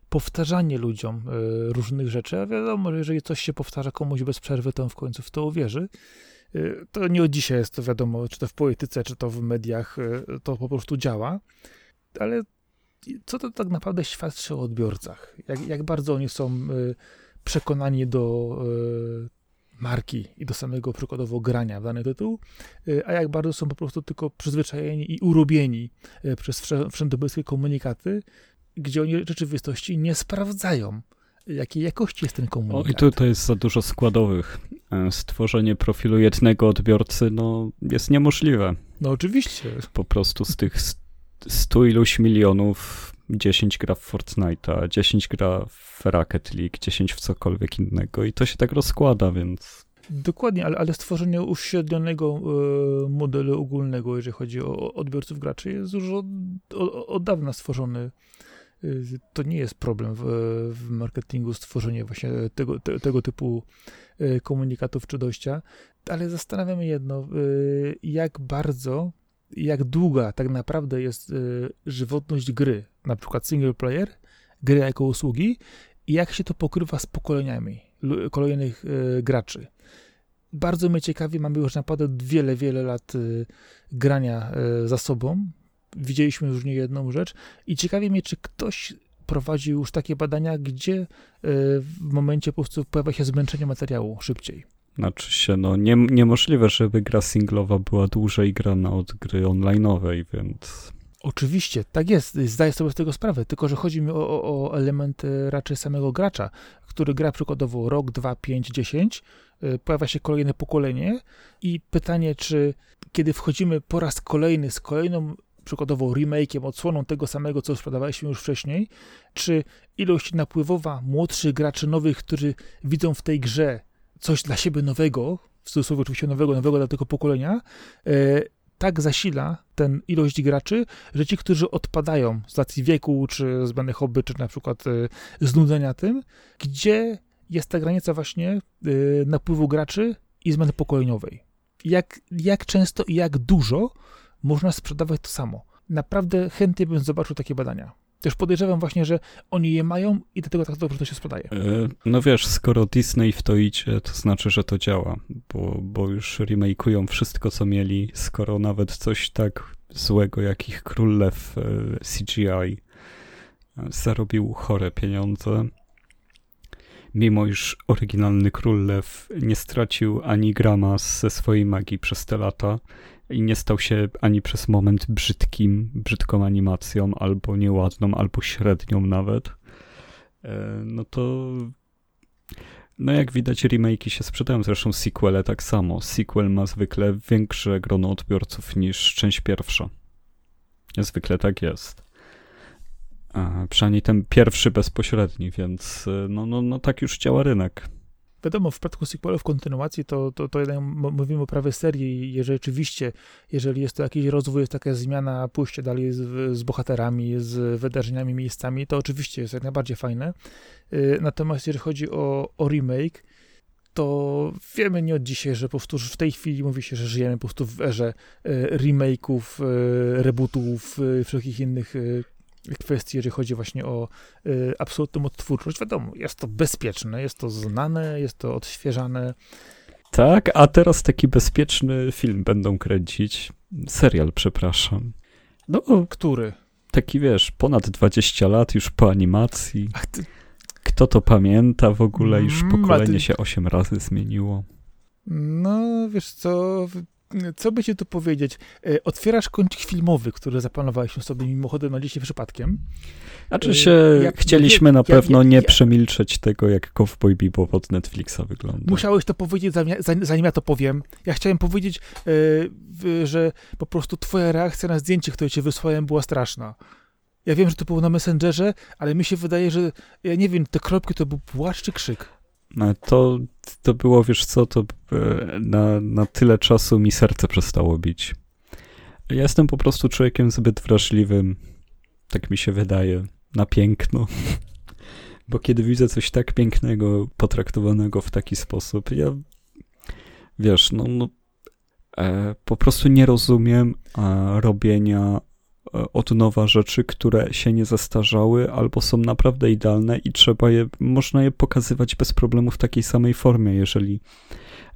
powtarzanie ludziom różnych rzeczy, a wiadomo, że jeżeli coś się powtarza komuś bez przerwy, to on w końcu w to uwierzy. To nie od dzisiaj jest to wiadomo, czy to w polityce, czy to w mediach, to po prostu działa, ale co to tak naprawdę świadczy o odbiorcach? Jak, jak bardzo oni są przekonani do e, marki i do samego przykładowo grania w dany tytuł, e, a jak bardzo są po prostu tylko przyzwyczajeni i urobieni e, przez wszędobylskie komunikaty, gdzie oni w rzeczywistości nie sprawdzają, jakiej jakości jest ten komunikat. O, i tutaj jest za dużo składowych. Stworzenie profilu jednego odbiorcy no, jest niemożliwe. No oczywiście. Po prostu z tych stu iluś milionów 10 gra w Fortnite'a, 10 gra w Rocket League, 10 w cokolwiek innego i to się tak rozkłada, więc... Dokładnie, ale, ale stworzenie uśrednionego e, modelu ogólnego, jeżeli chodzi o odbiorców graczy, jest już od, od, od dawna stworzony. E, to nie jest problem w, w marketingu stworzenie właśnie tego, te, tego typu e, komunikatów czy dojścia, ale zastanawiam się jedno, jak bardzo jak długa tak naprawdę jest y, żywotność gry, na przykład single player, gry jako usługi i jak się to pokrywa z pokoleniami kolejnych y, graczy. Bardzo mnie ciekawi, mamy już naprawdę wiele, wiele lat y, grania za sobą. Widzieliśmy już nie jedną rzecz i ciekawi mnie, czy ktoś prowadził już takie badania, gdzie w momencie po prostu pojawia się zmęczenie materiału szybciej. Znaczy się, no nie, niemożliwe, żeby gra singlowa była dłużej grana od gry online'owej, więc... Oczywiście, tak jest, zdaję sobie z tego sprawę, tylko że chodzi mi o, o, element e, raczej samego gracza, który gra przykładowo rok, dwa, pięć, dziesięć, e, pojawia się kolejne pokolenie i pytanie, czy kiedy wchodzimy po raz kolejny z kolejną przykładowo remake'iem, odsłoną tego samego, co sprzedawaliśmy już wcześniej, czy ilość napływowa młodszych graczy nowych, którzy widzą w tej grze coś dla siebie nowego, w cudzysłowie oczywiście nowego, nowego dla tego pokolenia, e, tak zasila ten ilość graczy, że ci, którzy odpadają z racji wieku, czy zmiany hobby, czy na przykład e, znudzenia tym, gdzie jest ta granica właśnie e, napływu graczy i zmiany pokoleniowej. Jak, jak często i jak dużo można sprzedawać to samo. Naprawdę chętnie bym zobaczył takie badania. Też podejrzewam właśnie, że oni je mają i dlatego tak dobrze to się sprzedaje. E, no wiesz, skoro Disney w to idzie, to znaczy, że to działa, bo, bo już remake'ują wszystko, co mieli, skoro nawet coś tak złego jak ich Król Lew e, CGI e, zarobił chore pieniądze, mimo iż oryginalny Król Lew nie stracił ani grama ze swojej magii przez te lata, i nie stał się ani przez moment brzydkim, brzydką animacją, albo nieładną, albo średnią nawet, e, no to no jak widać remake'i się sprzedają, zresztą sequele tak samo. Sequel ma zwykle większe grono odbiorców niż część pierwsza. Zwykle tak jest. A, przynajmniej ten pierwszy bezpośredni, więc e, no, no, no tak już działa rynek. Wiadomo, w przypadku sequelów kontynuacji to, to, to jednak mówimy o prawie serii i rzeczywiście, jeżeli jest to jakiś rozwój, jest taka zmiana, pójście dalej z, z bohaterami, z wydarzeniami, miejscami, to oczywiście jest jak najbardziej fajne. Y, natomiast jeżeli chodzi o, o remake, to wiemy nie od dzisiaj, że po prostu w tej chwili mówi się, że żyjemy po prostu w erze y, remake'ów, y, rebootów, wszelkich innych kwestii, jeżeli chodzi właśnie o y, absolutną odtwórczość. Wiadomo, jest to bezpieczne, jest to znane, jest to odświeżane. Tak, a teraz taki bezpieczny film będą kręcić. Serial, przepraszam. No, który? Taki, wiesz, ponad 20 lat już po animacji. Ach, ty... Kto to pamięta w ogóle? Już mm, pokolenie ty... się 8 razy zmieniło. No, wiesz co, co by ci tu powiedzieć? E, otwierasz kącik filmowy, który zaplanowaliśmy sobie mimochodem na dzisiaj przypadkiem. Znaczy e, się, jak, chcieliśmy jak, na pewno jak, nie przemilczeć tego, jak Cowboy Bebop od Netflixa wygląda. Musiałeś to powiedzieć, zanim ja to powiem. Ja chciałem powiedzieć, e, że po prostu twoja reakcja na zdjęcie, które ci wysłałem, była straszna. Ja wiem, że to było na Messengerze, ale mi się wydaje, że ja nie wiem, te kropki to był płacz czy krzyk. To, to było, wiesz co, to e, na, na tyle czasu mi serce przestało bić. Ja jestem po prostu człowiekiem zbyt wrażliwym, tak mi się wydaje, na piękno. Bo kiedy widzę coś tak pięknego, potraktowanego w taki sposób, ja wiesz, no, no e, po prostu nie rozumiem e, robienia E, od nowa rzeczy, które się nie zestarzały albo są naprawdę idealne i trzeba je, można je pokazywać bez problemu w takiej samej formie, jeżeli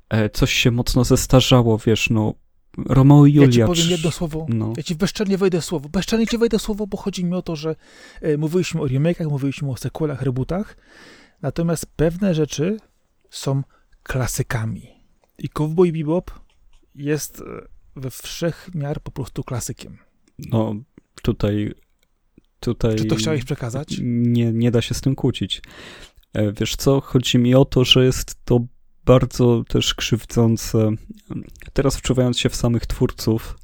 e, coś się mocno zestarzało, wiesz, no Romeo i Julia. Ja ci powiem jedno słowo, no. ja ci bezczelnie wejdę słowo, bezczelnie ci wejdę słowo, bo chodzi mi o to, że e, mówiliśmy o remake'ach, mówiliśmy o sequelach, rebootach, natomiast pewne rzeczy są klasykami i Cowboy Bebop jest we wszech miar po prostu klasykiem. No, tutaj, tutaj... Czy to chciałeś przekazać? Nie, nie da się z tym kłócić. E, wiesz co, chodzi mi o to, że jest to bardzo też krzywdzące. Teraz wczuwając się w samych twórców,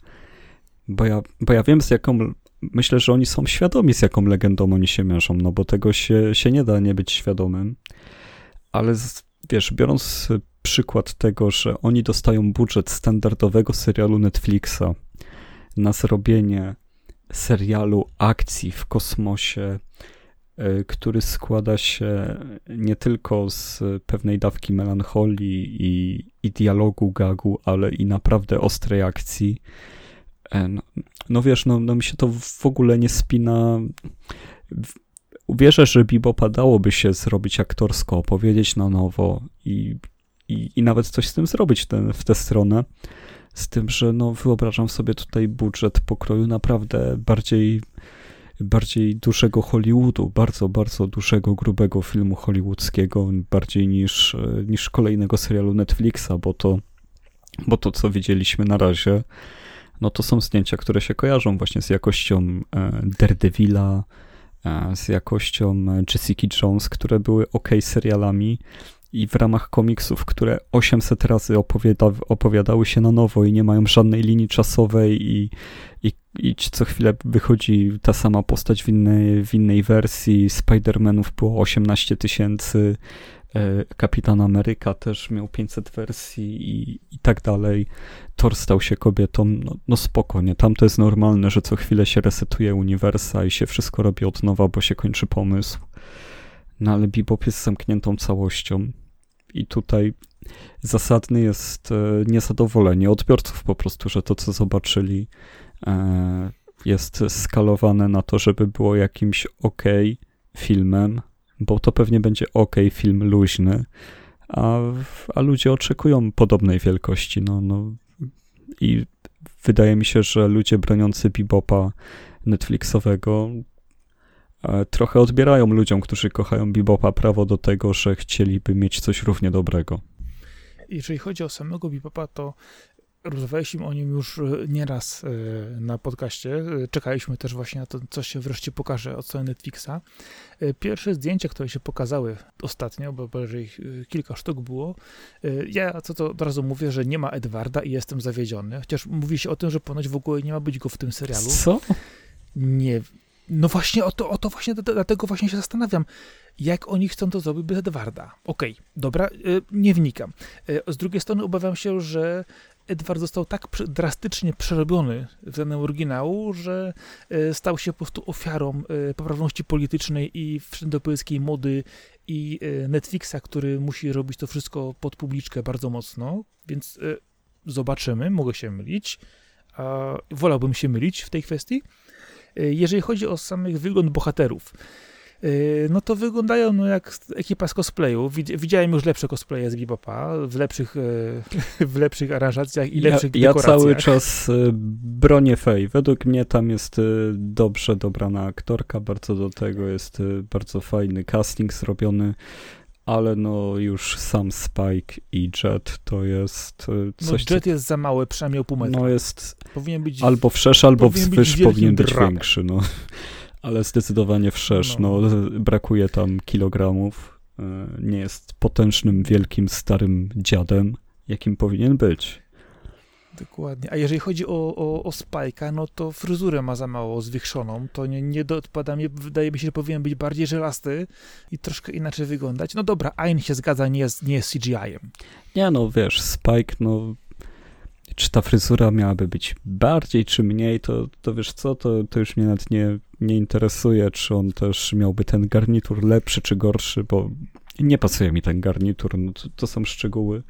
bo ja, bo ja wiem z jaką, myślę, że oni są świadomi z jaką legendą oni się mierzą, no bo tego się, się nie da nie być świadomym. Ale z, wiesz, biorąc przykład tego, że oni dostają budżet standardowego serialu Netflixa na zrobienie serialu akcji w kosmosie, e, który składa się nie tylko z pewnej dawki melancholii i, i dialogu gagu, ale i naprawdę ostrej akcji. E, no, no wiesz, no, no mi się to w ogóle nie spina. Uwierzę, że Bebopa dałoby się zrobić aktorsko, opowiedzieć na nowo i, i, i nawet coś z tym zrobić ten, w tę stronę. Z tym, że no wyobrażam sobie tutaj budżet pokroju naprawdę bardziej, bardziej dużego Hollywoodu, bardzo, bardzo dużego, grubego filmu hollywoodzkiego, bardziej niż, niż kolejnego serialu Netflixa, bo to, bo to, co widzieliśmy na razie, no to są zdjęcia, które się kojarzą właśnie z jakością e, Daredevila, e, z jakością Jessica Jones, które były ok serialami, i w ramach komiksów, które 800 razy opowiada, opowiadały się na nowo i nie mają żadnej linii czasowej i, i, i co chwilę wychodzi ta sama postać w innej, w innej wersji. Spider-Manów było 18 tysięcy, e, Kapitan Ameryka też miał 500 wersji i, i tak dalej. Thor stał się kobietą, no, no spokojnie, tam to jest normalne, że co chwilę się resetuje uniwersa i się wszystko robi od nowa, bo się kończy pomysł. No ale Bebop jest zamkniętą całością i tutaj zasadne jest e, niezadowolenie odbiorców po prostu, że to, co zobaczyli, e, jest skalowane na to, żeby było jakimś ok filmem, bo to pewnie będzie ok film luźny, a, a ludzie oczekują podobnej wielkości. No, no. I wydaje mi się, że ludzie broniący bebopa Netflixowego trochę odbierają ludziom, którzy kochają bebopa, prawo do tego, że chcieliby mieć coś równie dobrego. Jeżeli chodzi o samego bebopa, to rozmawialiśmy o nim już e, nieraz e, na podcaście. Czekaliśmy też właśnie na to, co się wreszcie pokaże od strony Netflixa. Pierwsze zdjęcia, które się pokazały ostatnio, bo ich kilka sztuk było, ja co to od razu mówię, że nie ma Edwarda i jestem zawiedziony. Chociaż mówi się o tym, że ponoć w ogóle nie ma być go w tym serialu. Co? Nie, no właśnie o to, o to właśnie, dlatego właśnie się zastanawiam, jak oni chcą to zrobić bez Edwarda. Okej, okay, dobra, y, nie wnikam. Y, z drugiej strony obawiam się, że Edward został tak drastycznie przerobiony względem oryginału, że y, stał się po prostu ofiarą poprawności politycznej i wszędopolskiej mody i Netflixa, który musi robić to wszystko pod publiczkę bardzo mocno, więc zobaczymy, mogę się mylić. Wolałbym się mylić w tej kwestii, jeżeli chodzi o samych wygląd bohaterów, y, no to wyglądają no jak ekipa z cosplayu. Widziałem już lepsze cosplaye z Bebopa, w lepszych, y, w lepszych aranżacjach i lepszych ja, dekoracjach. Ja cały czas bronię Fej. Według mnie tam jest dobrze dobrana aktorka, bardzo do tego jest bardzo fajny casting zrobiony ale no już sam Spike i Jet to jest e, no, coś... No Jet jest za mały, przynajmniej pół metra. No jest powinien być, albo wszerz, albo wzwyż powinien być większy, no. Ale zdecydowanie wszerz, no. no. brakuje tam kilogramów, e, nie jest potężnym, wielkim, starym dziadem, jakim powinien być. Dokładnie. A jeżeli chodzi o, o, o Spike'a, no to fryzurę ma za mało zwiększoną. To nie, nie dopada mi, wydaje mi się, że powinien być bardziej żelasty i troszkę inaczej wyglądać. No dobra, Ain się zgadza, nie jest, nie jest CGI-em. Nie, no wiesz, Spike, no czy ta fryzura miałaby być bardziej czy mniej, to, to wiesz co, to, to już mnie nawet nie, nie interesuje, czy on też miałby ten garnitur lepszy czy gorszy, bo nie pasuje mi ten garnitur, no to, to są szczegóły.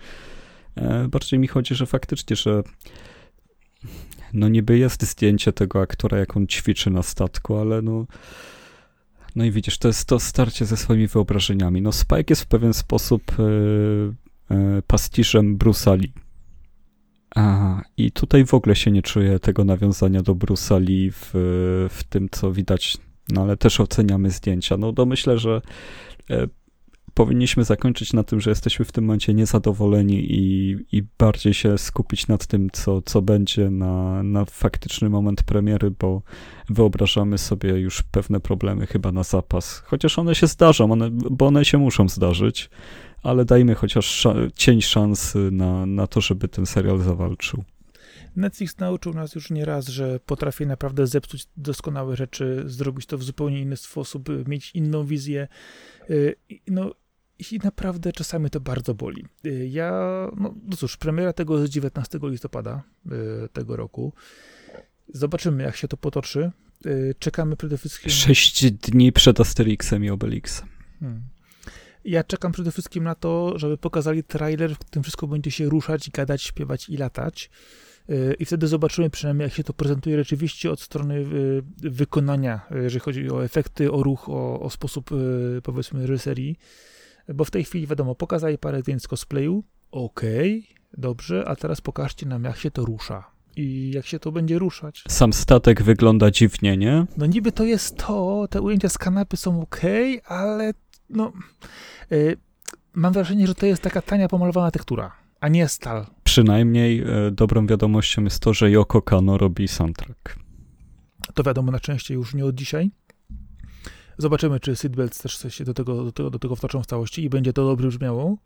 E, bardziej mi chodzi, że faktycznie, że no niby jest zdjęcie tego aktora, jak on ćwiczy na statku, ale no no i widzisz, to jest to starcie ze swoimi wyobrażeniami. No Spike jest w pewien sposób e, e, pastiszem Bruce'a Lee. A, I tutaj w ogóle się nie czuję tego nawiązania do Bruce'a Lee w, w tym, co widać, no ale też oceniamy zdjęcia. No to myślę, że powinniśmy zakończyć na tym, że jesteśmy w tym momencie niezadowoleni i, i bardziej się skupić nad tym, co, co będzie na, na faktyczny moment premiery, bo wyobrażamy sobie już pewne problemy chyba na zapas. Chociaż one się zdarzą, one, bo one się muszą zdarzyć, ale dajmy chociaż sz cień szansy na, na to, żeby ten serial zawalczył. Netflix nauczył nas już nie raz, że potrafi naprawdę zepsuć doskonałe rzeczy, zrobić to w zupełnie inny sposób, mieć inną wizję. Y, no i naprawdę czasami to bardzo boli. Y, ja, no, no cóż, premiera tego jest 19 listopada y, tego roku. Zobaczymy, jak się to potoczy. Czekamy przede wszystkim... Sześć dni przed Asterixem i Obelixem. Hmm. Ja czekam przede wszystkim na to, żeby pokazali trailer, w którym wszystko będzie się ruszać, gadać, śpiewać i latać. Y, I wtedy zobaczymy przynajmniej, jak się to prezentuje rzeczywiście od strony y, wykonania, jeżeli chodzi o efekty, o ruch, o, o sposób, y, powiedzmy, reżyserii. Bo w tej chwili, wiadomo, pokazali parę zdjęć z cosplayu. Okej, okay, dobrze, a teraz pokażcie nam, jak się to rusza i jak się to będzie ruszać. Sam statek wygląda dziwnie, nie? No niby to jest to, te ujęcia z kanapy są ok, ale no... Yy, mam wrażenie, że to jest taka tania, pomalowana tektura a nie stal. Przynajmniej e, dobrą wiadomością jest to, że Yoko Kano robi soundtrack. To wiadomo na szczęście już nie od dzisiaj. Zobaczymy, czy Seatbelts też się do tego, do tego, do tego wtoczą w całości i będzie to dobrze brzmiało.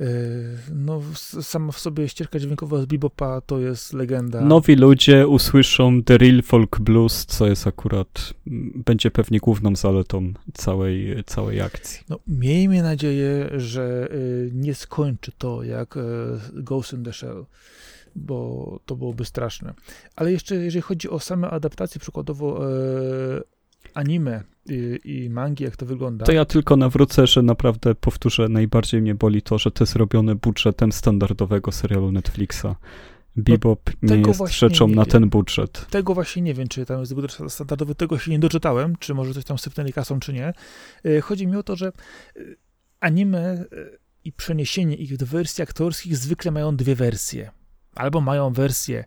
Yy, no, sama w sobie ścieżka dźwiękowa z bebopa to jest legenda. Nowi ludzie usłyszą The Real Folk Blues, co jest akurat, będzie pewnie główną zaletą całej, całej akcji. No, miejmy nadzieję, że y, nie skończy to jak y, Ghost in the Shell, bo to byłoby straszne. Ale jeszcze jeżeli chodzi o same adaptacje, przykładowo y, anime i, i mangi, jak to wygląda. To ja tylko nawrócę, że naprawdę powtórzę, najbardziej mnie boli to, że to jest robione budżetem standardowego serialu Netflixa. Bebop no, nie jest rzeczą nie na ten budżet. Tego właśnie nie wiem, czy tam jest budżet standardowy, tego się nie doczytałem, czy może coś tam sypnęli kasą, czy nie. E, chodzi mi o to, że e, anime e, i przeniesienie ich do wersji aktorskich zwykle mają dwie wersje. Albo mają wersję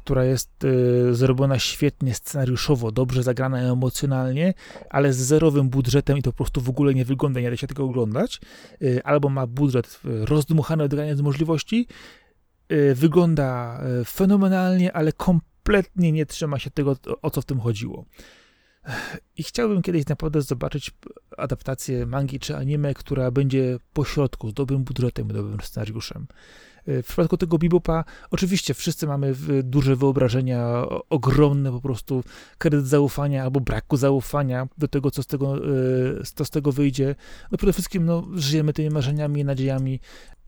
która jest y, zrobiona świetnie scenariuszowo, dobrze zagrana emocjonalnie, ale z zerowym budżetem i to po prostu w ogóle nie wygląda, nie da się tego oglądać, y, albo ma budżet rozdmuchany od granic możliwości, y, wygląda fenomenalnie, ale kompletnie nie trzyma się tego, o co w tym chodziło. I chciałbym kiedyś naprawdę zobaczyć adaptację mangi czy anime, która będzie pośrodku, z dobrym budżetem, dobrym scenariuszem. W przypadku tego Bebopa, oczywiście wszyscy mamy duże wyobrażenia, ogromne po prostu kredyt zaufania albo braku zaufania do tego, co z tego, e, co z tego wyjdzie. No przede wszystkim no, żyjemy tymi marzeniami, nadziejami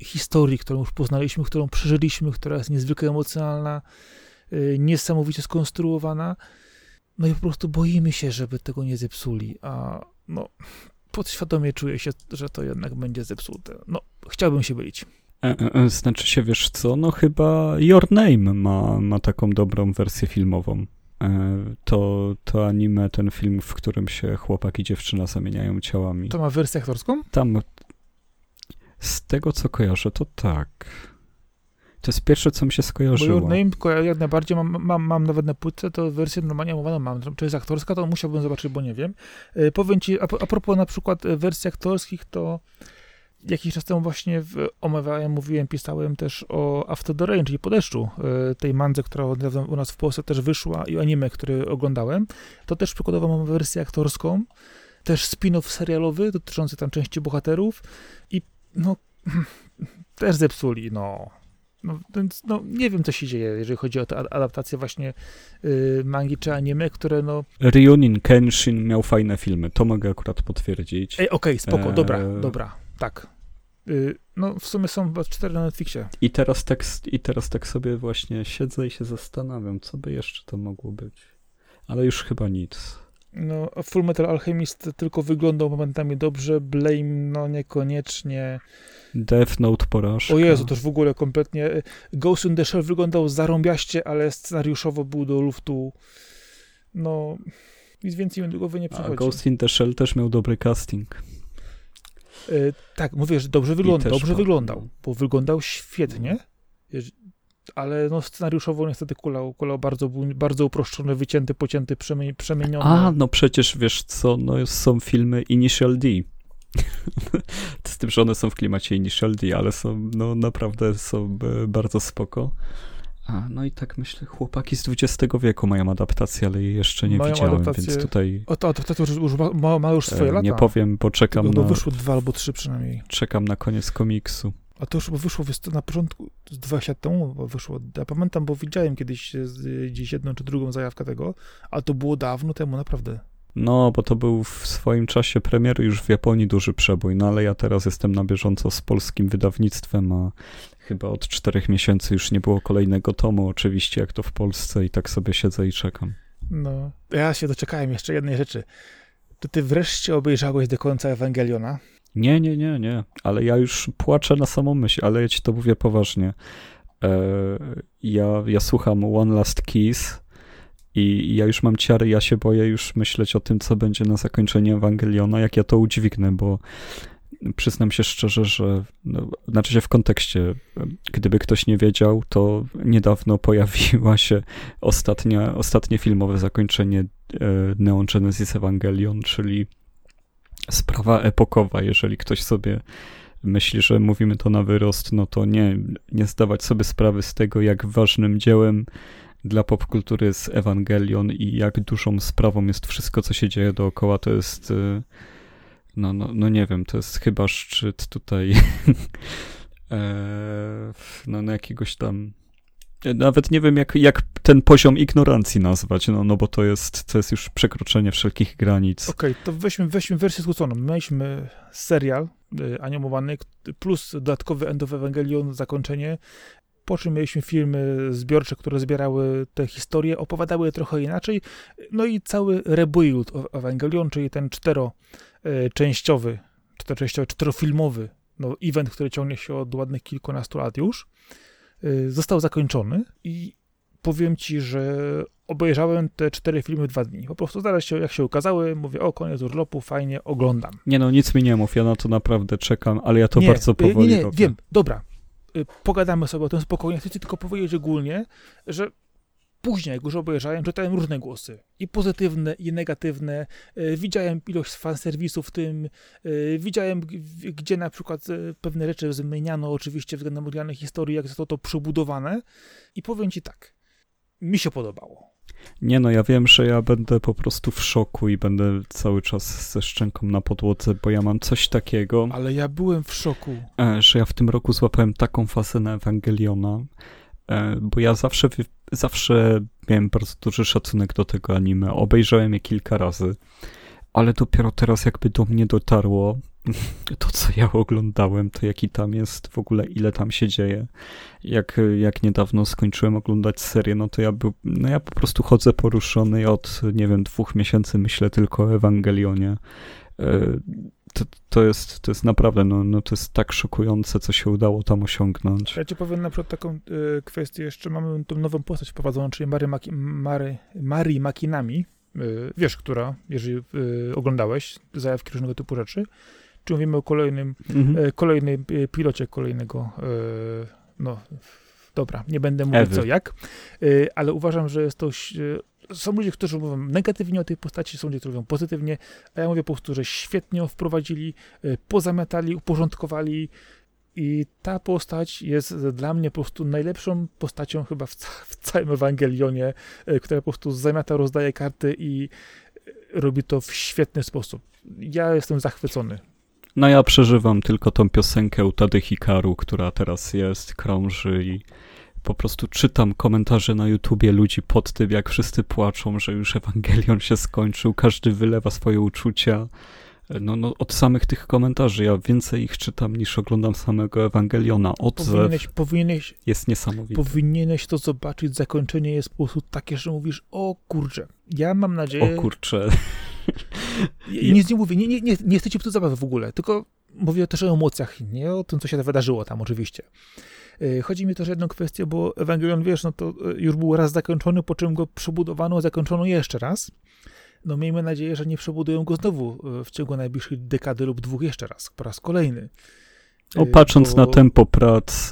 historii, którą już poznaliśmy, którą przeżyliśmy, która jest niezwykle emocjonalna, e, niesamowicie skonstruowana. No i po prostu boimy się, żeby tego nie zepsuli, a no, podświadomie czuję się, że to jednak będzie zepsute. No, chciałbym się bylić. E, e, e, znaczy się, wiesz co, no chyba Your Name ma, ma taką dobrą wersję filmową. To, to anime, ten film, w którym się chłopak i dziewczyna zamieniają ciałami. To ma wersję aktorską? Tam, z tego co kojarzę, to tak. To jest pierwsze, co mi się skojarzyło. Bo Your Name, jak najbardziej mam, mam, mam nawet na płytce, to wersję normalnie omawianą mam. Czy jest aktorska, to musiałbym zobaczyć, bo nie wiem. Powiem ci, a, a propos na przykład wersji aktorskich, to jakiś czas temu właśnie w, omawiałem, mówiłem, pisałem też o After the Rain, czyli po deszczu, e, tej mandze, która u nas w Polsce też wyszła i anime, który oglądałem. To też przykładowo mam wersję aktorską, też spin-off serialowy dotyczący tam części bohaterów i no też zepsuli, no. No, więc no, nie wiem, co się dzieje, jeżeli chodzi o te adaptacje właśnie y, mangi czy anime, które no... Ryunin Kenshin miał fajne filmy, to mogę akurat potwierdzić. Ej, okej, okay, spoko, dobra, e... dobra, tak. Y, no, w sumie są chyba cztery na Netflixie. I teraz, tak, I teraz tak sobie właśnie siedzę i się zastanawiam, co by jeszcze to mogło być. Ale już chyba nic. No, Full Metal Alchemist tylko wyglądał momentami dobrze, Blame no niekoniecznie. Death Note porażka. O Jezu, to już w ogóle kompletnie. Y, Ghost in the Shell wyglądał zarąbiaście, ale scenariuszowo był do luftu. No, nic więcej mi do głowy nie przychodzi. A Ghost in the Shell też miał dobry casting. Yy, tak, mówię, że dobrze wygląda, dobrze wyglądał, bo wyglądał świetnie, ale no scenariuszowo niestety kulał, kulał bardzo, bardzo uproszczony, wycięty, pocięty, przemieniony. A, no przecież wiesz co, no są filmy Initial D. Z tym, że one są w klimacie Initial D, ale są, no naprawdę są e, bardzo spoko. A, no i tak myślę, chłopaki z XX wieku mają adaptację, ale jej jeszcze nie Mają widziałem, adaptację- więc tutaj O, to adaptacja już, już ma, ma już swoje e, lata. nie powiem, bo czekam Tylko na, wyszło dwa albo trzy przynajmniej. czekam na koniec komiksu. A to już chyba wyszło na początku, z dwa lat temu wyszło. Ja pamiętam, bo widziałem kiedyś e, z- gdzieś jedną czy drugą zajawkę tego, ale to było dawno temu, naprawdę. No, bo to był w swoim czasie premiery już w Japonii duży przebój, no ale ja teraz jestem na bieżąco z polskim wydawnictwem, a chyba od czterech miesięcy już nie było kolejnego tomu, oczywiście jak to w Polsce i tak sobie siedzę i czekam. No, ja się doczekałem jeszcze jednej rzeczy. To ty wreszcie obejrzałeś do końca Ewangeliona? Nie, nie, nie, nie, ale ja już płaczę na samą myśl, ale ja ci to mówię poważnie. E, ja, ja słucham One Last Kiss i ja już mam ciary, ja się boję już myśleć o tym, co będzie na zakończenie Ewangeliona, jak ja to udźwignę, bo przyznam się szczerze, że no, znaczy się w kontekście, gdyby ktoś nie wiedział, to niedawno pojawiła się ostatnia, ostatnie filmowe zakończenie e, Neon Genesis Evangelion, czyli sprawa epokowa. Jeżeli ktoś sobie myśli, że mówimy to na wyrost, no to nie, nie zdawać sobie sprawy z tego, jak ważnym dziełem dla popkultury jest Ewangelion i jak dużą sprawą jest wszystko, co się dzieje dookoła. To jest, y, no, no, no nie wiem, to jest chyba szczyt tutaj e, no, no jakiegoś tam nawet nie wiem, jak, jak ten poziom ignorancji nazwać, no, no bo to jest, to jest już przekroczenie wszelkich granic. Okej, to weźmy, weźmy wersję skróconą. Mieliśmy serial y, animowany plus dodatkowy End of Evangelion, zakończenie, po czym mieliśmy filmy zbiorcze, które zbierały te historie, opowiadały je trochę inaczej, no i cały rebuild Evangelion, czyli ten czteroczęściowy, czteroczęściowy, czterofilmowy no, event, który ciągnie się od ładnych kilkunastu lat już, y, został zakończony i powiem ci, że obejrzałem te cztery filmy dwa dni. Po prostu zaraz się, jak się ukazały, mówię, o, koniec urlopu, fajnie, oglądam. Nie no, nic mi nie mów, ja na to naprawdę czekam, ale ja to nie, bardzo y, powoli Nie, nie, robię. wiem, dobra. Y, Pogadamy sobie o tym spokojnie. Chcę ci tylko powiedzieć ogólnie, że później, jak już obejrzałem, czytałem różne głosy. I pozytywne, i negatywne. Y, Widziałem ilość fanserwisów w tym. y, Widziałem, gdzie na przykład y, pewne rzeczy zmieniano oczywiście względem oryginalnej historii, jak zostało to przebudowane. I powiem ci tak. Mi się podobało. Nie no, ja wiem, że ja będę po prostu w szoku i będę cały czas ze szczęką na podłodze, bo ja mam coś takiego, Ale ja byłem w szoku. e, że ja w tym roku złapałem taką fazę na Ewangeliona, e, bo ja zawsze, zawsze miałem bardzo duży szacunek do tego anime. Obejrzałem je kilka razy, ale dopiero teraz jakby do mnie dotarło to, co ja oglądałem, to jaki tam jest w ogóle, ile tam się dzieje. Jak, jak niedawno skończyłem oglądać serię, no to ja, był, no ja po prostu chodzę poruszony od, nie wiem, dwóch miesięcy myślę tylko o Ewangelionie. E, To, to, jest, to jest naprawdę, no, no to jest tak szokujące, co się udało tam osiągnąć. Ja ci powiem na przykład taką y, kwestię, jeszcze mamy tą nową postać wprowadzoną, czyli Mary, Maki, Mary, Mary Makinami, y, wiesz, która, jeżeli y, oglądałeś zajawki różnego typu rzeczy, czy mówimy o kolejnym, Mhm. kolejnej y, pilocie kolejnego, no, dobra, nie będę mówić Ewy. co jak, ale uważam, że jest to, są ludzie, którzy mówią negatywnie o tej postaci, są ludzie, którzy mówią pozytywnie, a ja mówię po prostu, że świetnie ją wprowadzili, y, pozamiatali, uporządkowali, i ta postać jest dla mnie po prostu najlepszą postacią chyba w, w całym Ewangelionie, e, która po prostu zamiata, rozdaje karty i e, robi to w świetny sposób. Ja jestem zachwycony. No ja przeżywam tylko tą piosenkę Utady Hikaru, która teraz jest, krąży i po prostu czytam komentarze na YouTubie ludzi pod tym, jak wszyscy płaczą, że już Ewangelion się skończył, każdy wylewa swoje uczucia. No, no od samych tych komentarzy ja więcej ich czytam niż oglądam samego Ewangeliona. Odzew Powinieneś, powinieneś, jest niesamowity. powinieneś to zobaczyć. Zakończenie jest po prostu takie, że mówisz, o kurczę. Ja mam nadzieję... O kurczę. I nic nie mówię, nie, nie, nie, nie chcę ci tu zabawy w ogóle, tylko mówię też o emocjach, nie o tym, co się wydarzyło tam oczywiście. Yy, Chodzi mi też o jedną kwestię, bo Ewangelion, wiesz, no to y, już był raz zakończony, po czym go przebudowano, zakończono jeszcze raz. No miejmy nadzieję, że nie przebudują go znowu y, w ciągu najbliższej dekady lub dwóch jeszcze raz, po raz kolejny. O, patrząc bo- na tempo prac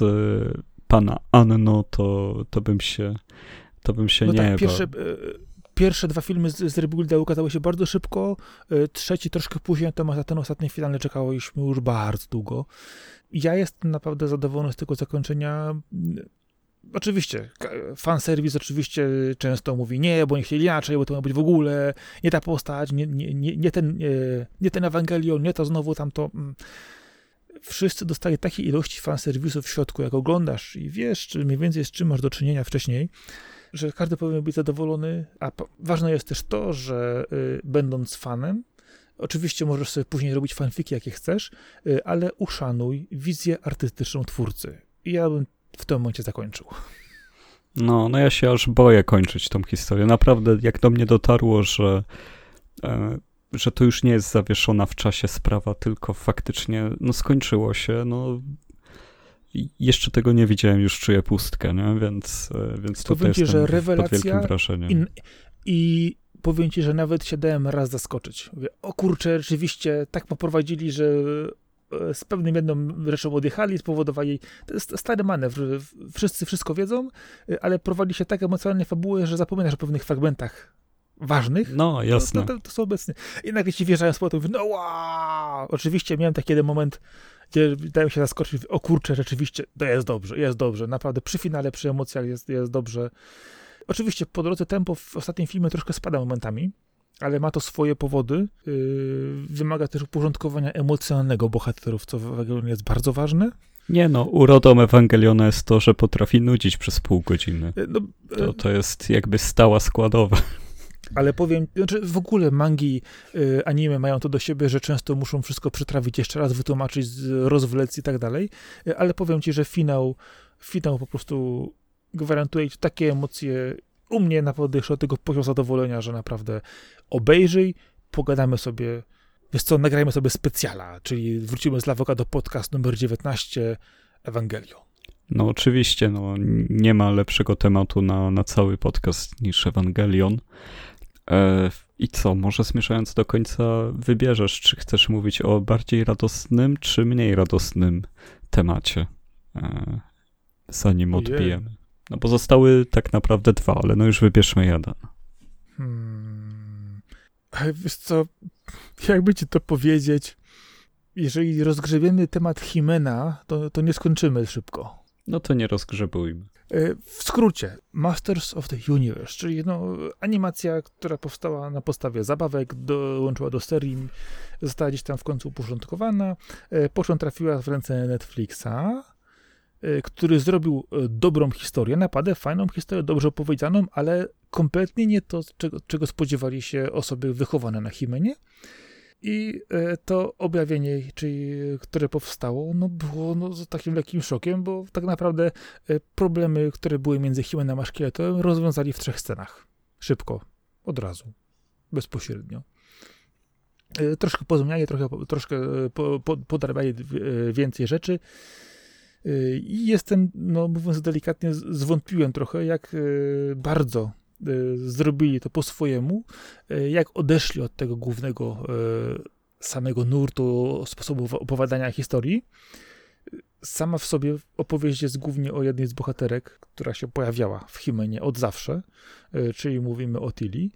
pana Anno, to, to bym się to bym się No nie tak, bał. pierwsze, e, Pierwsze dwa filmy z, z Rebuilda ukazały się bardzo szybko, y, trzeci troszkę później, natomiast ten ostatni finalny czekałyśmy już bardzo długo. Ja jestem naprawdę zadowolony z tego zakończenia. Oczywiście, fanserwis oczywiście często mówi nie, bo nie chcieli inaczej, bo to ma być w ogóle nie ta postać, nie, nie, nie, nie ten, nie, nie ten Ewangelion, nie to znowu tamto. Mm. Wszyscy dostali takiej ilości fanserwisu w środku, jak oglądasz i wiesz czy mniej więcej z czym masz do czynienia wcześniej, że każdy powinien być zadowolony, a ważne jest też to, że y, będąc fanem, oczywiście możesz sobie później robić fanfiki, jakie chcesz, y, ale uszanuj wizję artystyczną twórcy. I ja bym w tym momencie zakończył. No, no ja się aż boję kończyć tą historię. Naprawdę, jak do mnie dotarło, że, e, że to już nie jest zawieszona w czasie sprawa, tylko faktycznie no, skończyło się, no jeszcze tego nie widziałem, już czuję pustkę, nie? Więc, e, więc to jest że rewelacja i, i powiem ci, że nawet się dałem raz zaskoczyć. Mówię, o kurczę, rzeczywiście tak poprowadzili, że e, z pewnym jedną rzeczą odjechali, spowodowali, to jest stary manewr, wszyscy wszystko wiedzą, e, ale prowadzi się tak emocjonalnie fabułę, że zapominasz o pewnych fragmentach ważnych. No, jasne. To, to, to są obecne. I nagle ci wjeżdżają z powrotem, no wow! Oczywiście miałem taki jeden moment, dałem się zaskoczyć, o kurczę, rzeczywiście, to jest dobrze, jest dobrze, naprawdę przy finale, przy emocjach jest, jest dobrze. Oczywiście po drodze tempo w ostatnim filmie troszkę spada momentami, ale ma to swoje powody. Yy, wymaga też uporządkowania emocjonalnego bohaterów, co w Ewangelionie jest bardzo ważne. Nie no, urodą Ewangeliona jest to, że potrafi nudzić przez pół godziny. Yy, no, to, yy, to jest jakby stała składowa. Ale powiem, znaczy w ogóle mangi, y, anime mają to do siebie, że często muszą wszystko przetrawić jeszcze raz, wytłumaczyć, rozwlec i tak dalej, y, ale powiem ci, że finał, finał po prostu gwarantuje ci takie emocje, u mnie naprawdę jeszcze tego poziom zadowolenia, że naprawdę obejrzyj, pogadamy sobie, wiesz co, nagrajmy sobie specjala, czyli wrócimy z Lawoka do podcast numer 19, Ewangelio. No oczywiście, no, nie ma lepszego tematu na, na cały podcast niż Ewangelion. E, I co, może zmierzając do końca, wybierzesz, czy chcesz mówić o bardziej radosnym, czy mniej radosnym temacie, e, zanim Ojej. odbijemy. No bo zostały tak naprawdę dwa, ale no już wybierzmy jeden. Hmm. Wiesz co, jakby ci to powiedzieć, jeżeli rozgrzebiemy temat Himena, to, to nie skończymy szybko. No to nie rozgrzebujmy. E, w skrócie, Masters of the Universe, czyli no, animacja, która powstała na podstawie zabawek, dołączyła do serii, została gdzieś tam w końcu uporządkowana, e, po czym trafiła w ręce Netflixa, który zrobił dobrą historię, naprawdę fajną historię, dobrze opowiedzianą, ale kompletnie nie to, czego, czego spodziewali się osoby wychowane na Himenie. I e, to objawienie, czyli, które powstało, no było no, takim lekkim szokiem, bo tak naprawdę e, problemy, które były między Himenem a Szkieletem, rozwiązali w trzech scenach. Szybko, od razu, bezpośrednio. E, troszkę pozmieniali, trochę, troszkę po, po, więcej rzeczy. I jestem, no mówiąc delikatnie, zwątpiłem trochę, jak bardzo zrobili to po swojemu, y, jak odeszli od tego głównego y, samego nurtu, sposobu opowiadania historii. Sama w sobie opowieść jest głównie o jednej z bohaterek, która się pojawiała w Himenie od zawsze, czyli mówimy o Tilly.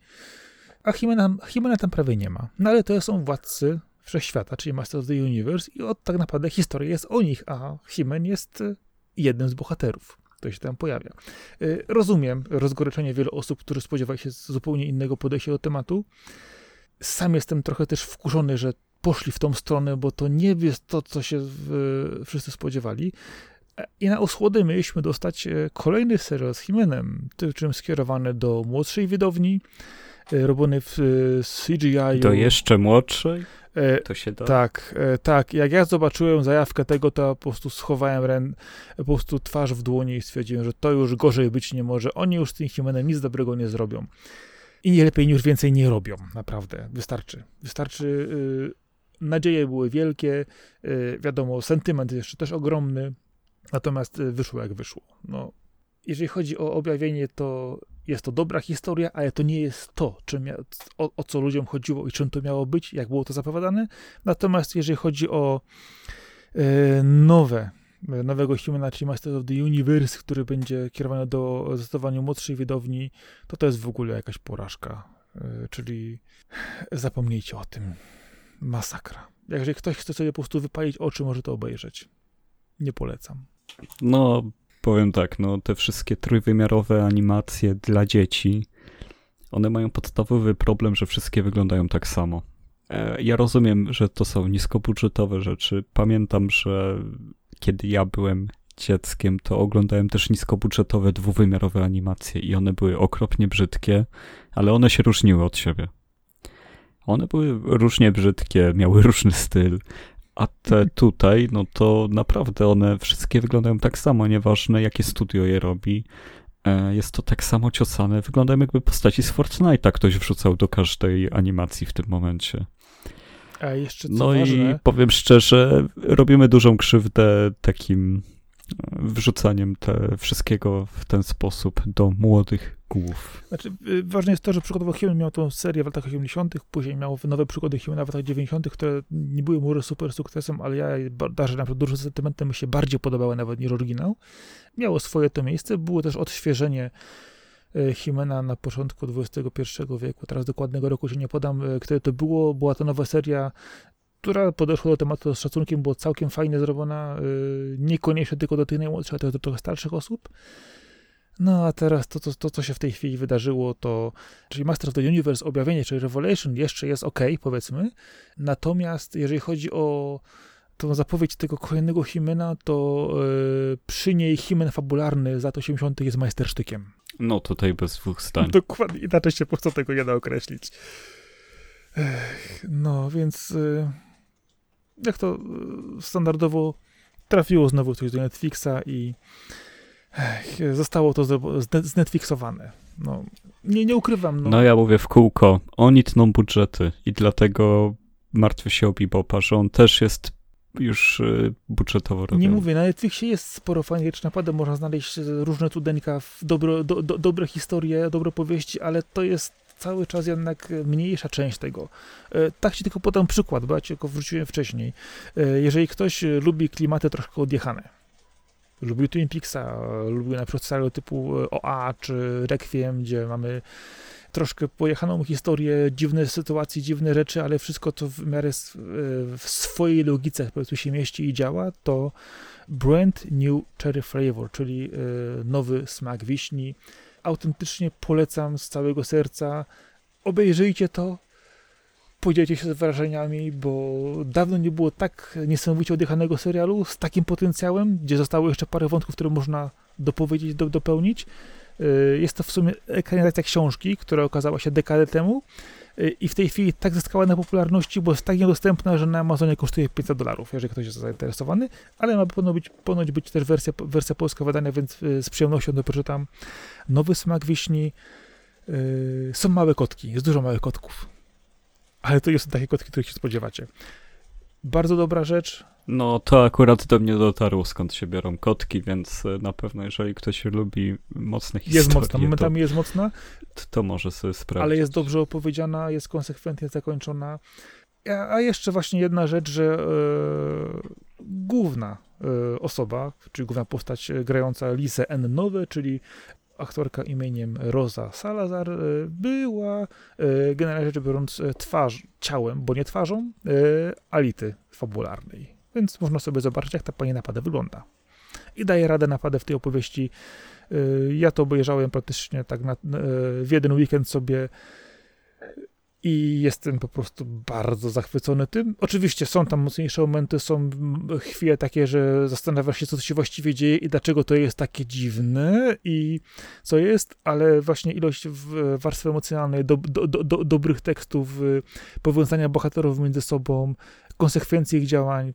A Himena, Himena tam prawie nie ma. No ale to są władcy wszechświata, czyli Master of the Universe i od tak naprawdę historia jest o nich, a Himen jest jednym z bohaterów to się tam pojawia. Y, rozumiem rozgoryczenie wielu osób, którzy spodziewają się zupełnie innego podejścia do tematu. Sam jestem trochę też wkurzony, że poszli w tą stronę, bo to nie jest to, co się wszyscy spodziewali. I na osłodę mieliśmy dostać e, kolejny serial z Himenem, czym skierowany do młodszej widowni, e, robiony w CGI. Do jeszcze młodszej? E, to się da. Tak, e, tak. Jak ja zobaczyłem zajawkę tego, to po prostu schowałem po prostu twarz w dłoni i stwierdziłem, że to już gorzej być nie może. Oni już z tym Himenem nic dobrego nie zrobią. I nie lepiej już więcej nie robią, naprawdę. Wystarczy. Wystarczy. Yy, nadzieje były wielkie, yy, wiadomo, sentyment jeszcze też ogromny, natomiast wyszło jak wyszło. No, jeżeli chodzi o objawienie, to jest to dobra historia, ale to nie jest to, czym, o, o, co ludziom chodziło i czym to miało być, jak było to zapowiadane. Natomiast jeżeli chodzi o e, nowe nowego Humana, czyli Masters of the Universe, który będzie kierowany do zdecydowanie młodszej widowni, to to jest w ogóle jakaś porażka. E, czyli zapomnijcie o tym. Masakra. Jeżeli ktoś chce sobie po prostu wypalić oczy, może to obejrzeć. Nie polecam. No, powiem tak, no te wszystkie trójwymiarowe animacje dla dzieci, one mają podstawowy problem, że wszystkie wyglądają tak samo. E, ja rozumiem, że to są niskobudżetowe rzeczy. Pamiętam, że kiedy ja byłem dzieckiem, to oglądałem też niskobudżetowe, dwuwymiarowe animacje i one były okropnie brzydkie, ale one się różniły od siebie. One były różnie brzydkie, miały różny styl, a te tutaj, no to naprawdę one wszystkie wyglądają tak samo, nieważne jakie studio je robi. E, jest to tak samo ciosane, wyglądają jakby postaci z Fortnite'a ktoś wrzucał do każdej animacji w tym momencie. A jeszcze co No ważne, i powiem szczerze, robimy dużą krzywdę takim e, wrzucaniem te wszystkiego w ten sposób do młodych głów. Znaczy, y, ważne jest to, że przykładowo Human miał tą serię w latach 80., później miał nowe przygody Humana w latach 90., które nie były może super sukcesem, ale ja darzę na przykład dużo sentymentem, mi się bardziej podobały nawet niż oryginał. Miało swoje to miejsce, było też odświeżenie y, Humana na początku XXI wieku, teraz dokładnego roku się nie podam, y, które to było, była to nowa seria, która podeszła do tematu z szacunkiem, była całkiem fajnie zrobiona, niekoniecznie tylko do tych najmłodszych, ale też do trochę starszych osób. No a teraz to, to, to, co się w tej chwili wydarzyło, to czyli Master of the Universe, objawienie, czyli Revelation jeszcze jest ok, powiedzmy. Natomiast jeżeli chodzi o tą zapowiedź tego kolejnego Himena, to yy, przy niej Himen fabularny z lat 80. jest majstersztykiem. No tutaj bez dwóch zdań. Dokładnie, inaczej się po prostu tego nie da określić. Ech, no, więc yy, jak to yy, standardowo trafiło znowu coś do Netflixa i Ech, zostało to zro- zne- znetflixowane. No, nie, nie ukrywam. No, No ja mówię w kółko, oni tną budżety i dlatego martwię się o Bebopa, że on też jest już y, budżetowo robiony. nie mówię, na Netflixie jest sporo fajnych naprawdę można znaleźć e, różne cudeńka, dobro, do, do, dobre historie, dobre powieści, ale to jest cały czas jednak mniejsza część tego. E, Tak ci tylko podam przykład, bo ja ci go wrzuciłem wcześniej. E, Jeżeli ktoś lubi klimaty troszkę odjechane, lubił Twin Peaksa, lubił na przykład serial typu e, OA czy Requiem, gdzie mamy troszkę pojechaną historię, dziwne sytuacje, dziwne rzeczy, ale wszystko to w miarę e, w swojej logice po prostu się mieści i działa, to Brand New Cherry Flavor, czyli e, nowy smak wiśni. Autentycznie polecam z całego serca. Obejrzyjcie to, podzielcie się z wrażeniami, bo dawno nie było tak niesamowicie odjechanego serialu z takim potencjałem, gdzie zostało jeszcze parę wątków, które można dopowiedzieć, do, dopełnić. Y, Jest to w sumie ekranizacja książki, która okazała się dekadę temu y, i w tej chwili tak zyskała na popularności, bo jest tak niedostępna, że na Amazonie kosztuje 500 dolarów, jeżeli ktoś jest zainteresowany, ale ma ponoć być, ponoć być też wersja, wersja polska wydania, więc y, z przyjemnością to przeczytam. Nowy smak wiśni. Są małe kotki, jest dużo małych kotków, ale to są takie kotki, których się spodziewacie. Bardzo dobra rzecz, No to akurat do mnie dotarło skąd się biorą kotki, więc y, na pewno jeżeli ktoś lubi mocne historie, jest mocna, to, momentami jest mocna, to może sobie sprawdzić. ale jest dobrze opowiedziana, jest konsekwentnie zakończona. A, a jeszcze właśnie jedna rzecz, że e, główna e, osoba, czyli główna postać e, grająca Lisę N. Nowe, czyli aktorka imieniem Rosa Salazar, e, była e, generalnie rzecz biorąc e, twarz, ciałem, bo nie twarzą, Ality fabularnej. Więc można sobie zobaczyć, jak ta pani napada wygląda. I daje radę napadę w tej opowieści. Ja to obejrzałem praktycznie tak na, w jeden weekend sobie i jestem po prostu bardzo zachwycony tym. Oczywiście są tam mocniejsze momenty, są chwile takie, że zastanawiasz się, co się właściwie dzieje i dlaczego to jest takie dziwne i co jest, ale właśnie ilość warstwy emocjonalnej, do, do, do, do, dobrych tekstów, y, powiązania bohaterów między sobą, konsekwencje ich działań,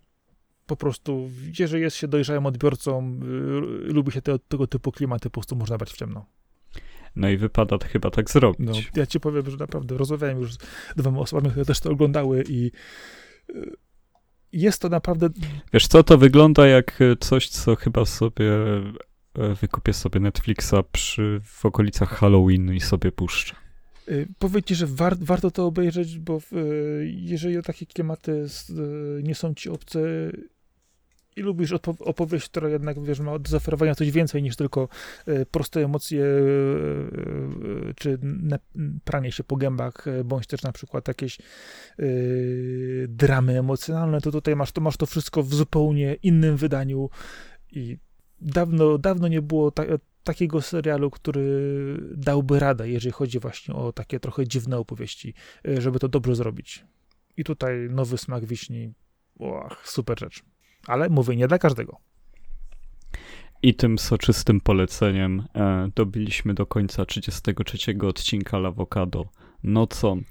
po prostu, jeżeli jest się dojrzałym odbiorcą, y, lubi się te, tego typu klimaty, po prostu można brać w ciemno. No i wypada to chyba tak zrobić. No, ja ci powiem, że naprawdę rozmawiałem już z dwoma osobami, które też to oglądały i y, jest to naprawdę Wiesz co, to wygląda jak y, coś, co chyba sobie e, wykupię sobie Netflixa przy, w okolicach Halloween i sobie puszczę. y, powiem ci, że war, warto to obejrzeć, bo jeżeli takie klimaty nie są ci obce, i lubisz opowieść, która jednak, wiesz, ma do zaoferowania coś więcej niż tylko e, proste emocje, e, czy pranie się po gębach, bądź też na przykład jakieś dramy emocjonalne, to tutaj masz to, masz to wszystko w zupełnie innym wydaniu i dawno, dawno nie było ta, takiego serialu, który dałby radę, jeżeli chodzi właśnie o takie trochę dziwne opowieści, żeby to dobrze zrobić. I tutaj nowy smak wiśni, och, super rzecz. Ale mówię, nie dla każdego. I tym soczystym poleceniem e, dobiliśmy do końca 33 odcinka Lawokado Nocą.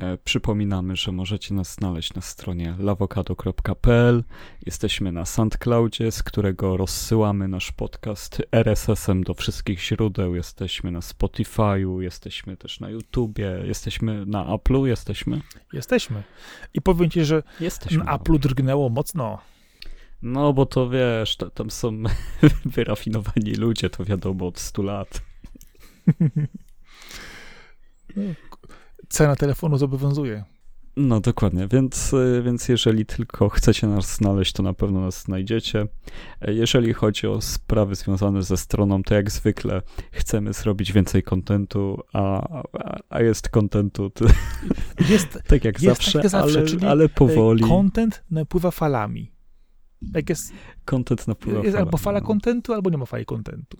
E, przypominamy, że możecie nas znaleźć na stronie lawokado.pl. Jesteśmy na SoundCloudzie, z którego rozsyłamy nasz podcast RSS-em do wszystkich źródeł. Jesteśmy na Spotify'u, jesteśmy też na YouTubie, jesteśmy na Apple'u, jesteśmy? Jesteśmy. I powiem ci, że jesteśmy na Apple'u drgnęło mocno. No, bo to wiesz, to, tam są wyrafinowani ludzie, to wiadomo od 100 lat. No, cena telefonu zobowiązuje. No dokładnie, więc, y, więc jeżeli tylko chcecie nas znaleźć, to na pewno nas znajdziecie. Jeżeli chodzi o sprawy związane ze stroną, to jak zwykle chcemy zrobić więcej kontentu, a, a jest kontentu jest, tak jak jest zawsze, tak zawsze ale, ale powoli. Content napływa falami. Jak jest, content napływa jest falami. albo fala kontentu, albo nie ma fali kontentu.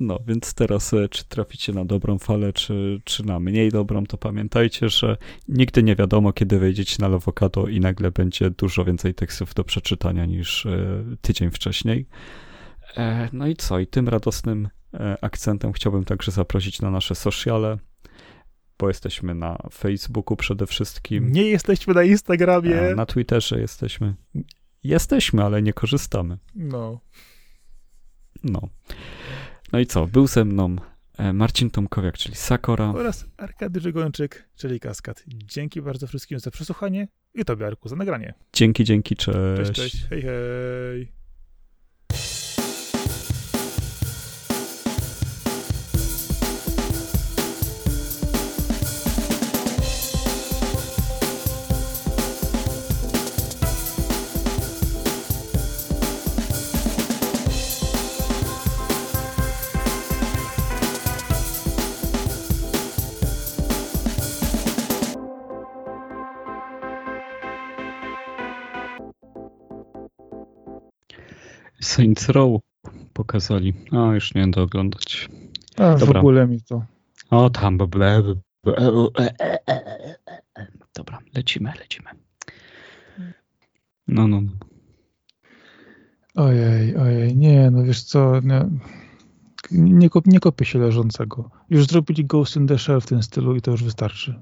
No, więc teraz, e, czy traficie na dobrą falę, czy, czy na mniej dobrą, to pamiętajcie, że nigdy nie wiadomo, kiedy wejdziecie na Lowokado i nagle będzie dużo więcej tekstów do przeczytania niż e, tydzień wcześniej. E, no i co? I tym radosnym akcentem chciałbym także zaprosić na nasze sociale, bo jesteśmy na Facebooku przede wszystkim. Nie jesteśmy na Instagramie. Na Twitterze jesteśmy. Jesteśmy, ale nie korzystamy. No. No. No i co? Był ze mną e, Marcin Tomkowiak, czyli Sakora. Oraz Arkady Żygończyk, czyli Kaskad. Dzięki bardzo wszystkim za przesłuchanie i tobie, Arku, za nagranie. Dzięki, dzięki, cześć. Cześć, cześć. Hej, hej. Saints Row pokazali. A, już nie będę oglądać. A, w ogóle mi to. O, tam, ble, ble, Dobra, lecimy, lecimy. No, no, no. Ojej, ojej, nie, no wiesz co, nie, nie, kop, nie kopię się leżącego. Już zrobili Ghost in the Shell w tym stylu i to już wystarczy.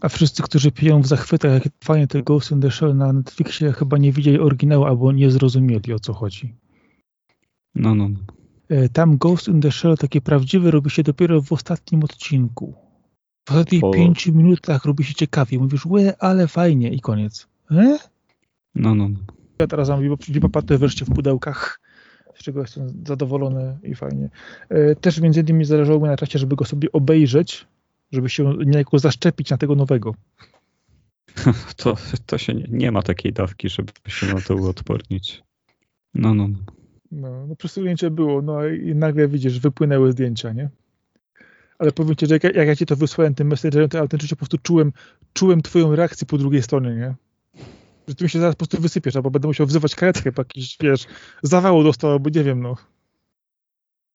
A wszyscy, którzy piją w zachwytach, jakie fajnie te Ghost in the Shell na Netflixie, chyba nie widzieli oryginału albo nie zrozumieli, o co chodzi. No, no, no. Tam Ghost in the Shell takie prawdziwe robi się dopiero w ostatnim odcinku. W ostatnich o... pięciu minutach robi się ciekawie. Mówisz, łe, ale fajnie i koniec. E? No, no, no. Ja teraz mam Vipapatę wreszcie w pudełkach, z czego jestem zadowolony i fajnie. E, też między innymi zależało mi na czasie, żeby go sobie obejrzeć, żeby się niejako zaszczepić na tego nowego. To, to się nie, nie ma takiej dawki, żeby się na to uodpornić. No, no, no. No, no przesunięcie było, no i nagle widzisz, wypłynęły zdjęcia, nie? Ale powiem ci, że jak, jak ja ci to wysłałem tym messengerem, to autentycznie po prostu czułem, czułem twoją reakcję po drugiej stronie, nie? Że ty mi się zaraz po prostu wysypiesz, albo będę musiał wzywać karetkę, bo jakiś, wiesz, zawału dostał, albo nie wiem, no.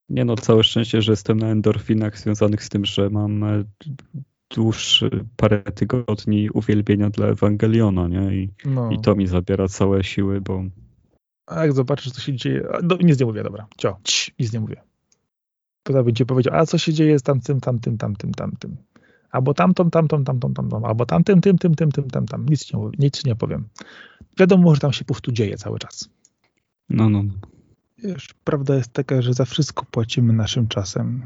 Nie no, całe szczęście, że jestem na endorfinach związanych z tym, że mam e, dłuższy parę tygodni uwielbienia dla Ewangeliona, nie? I, no. i to mi zabiera całe siły, bo... A jak zobaczysz, co się dzieje... No, nic nie mówię, dobra. Cio, Cii, nic nie mówię. Potem będzie powiedział, a co się dzieje z tamtym, tamtym, tamtym, tamtym. Albo tamtą, tamtą, tamtą, tamtą, albo tamtym, tym, tym, tym, tym, tam, tam. Nic nie, nic nie powiem. Wiadomo, że tam się po prostu dzieje cały czas. No, no, no. Wiesz, prawda jest taka, że za wszystko płacimy naszym czasem.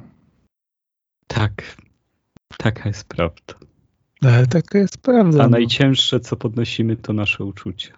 Tak, taka jest prawda. Ale taka jest prawda. A no. najcięższe, co podnosimy, to nasze uczucia.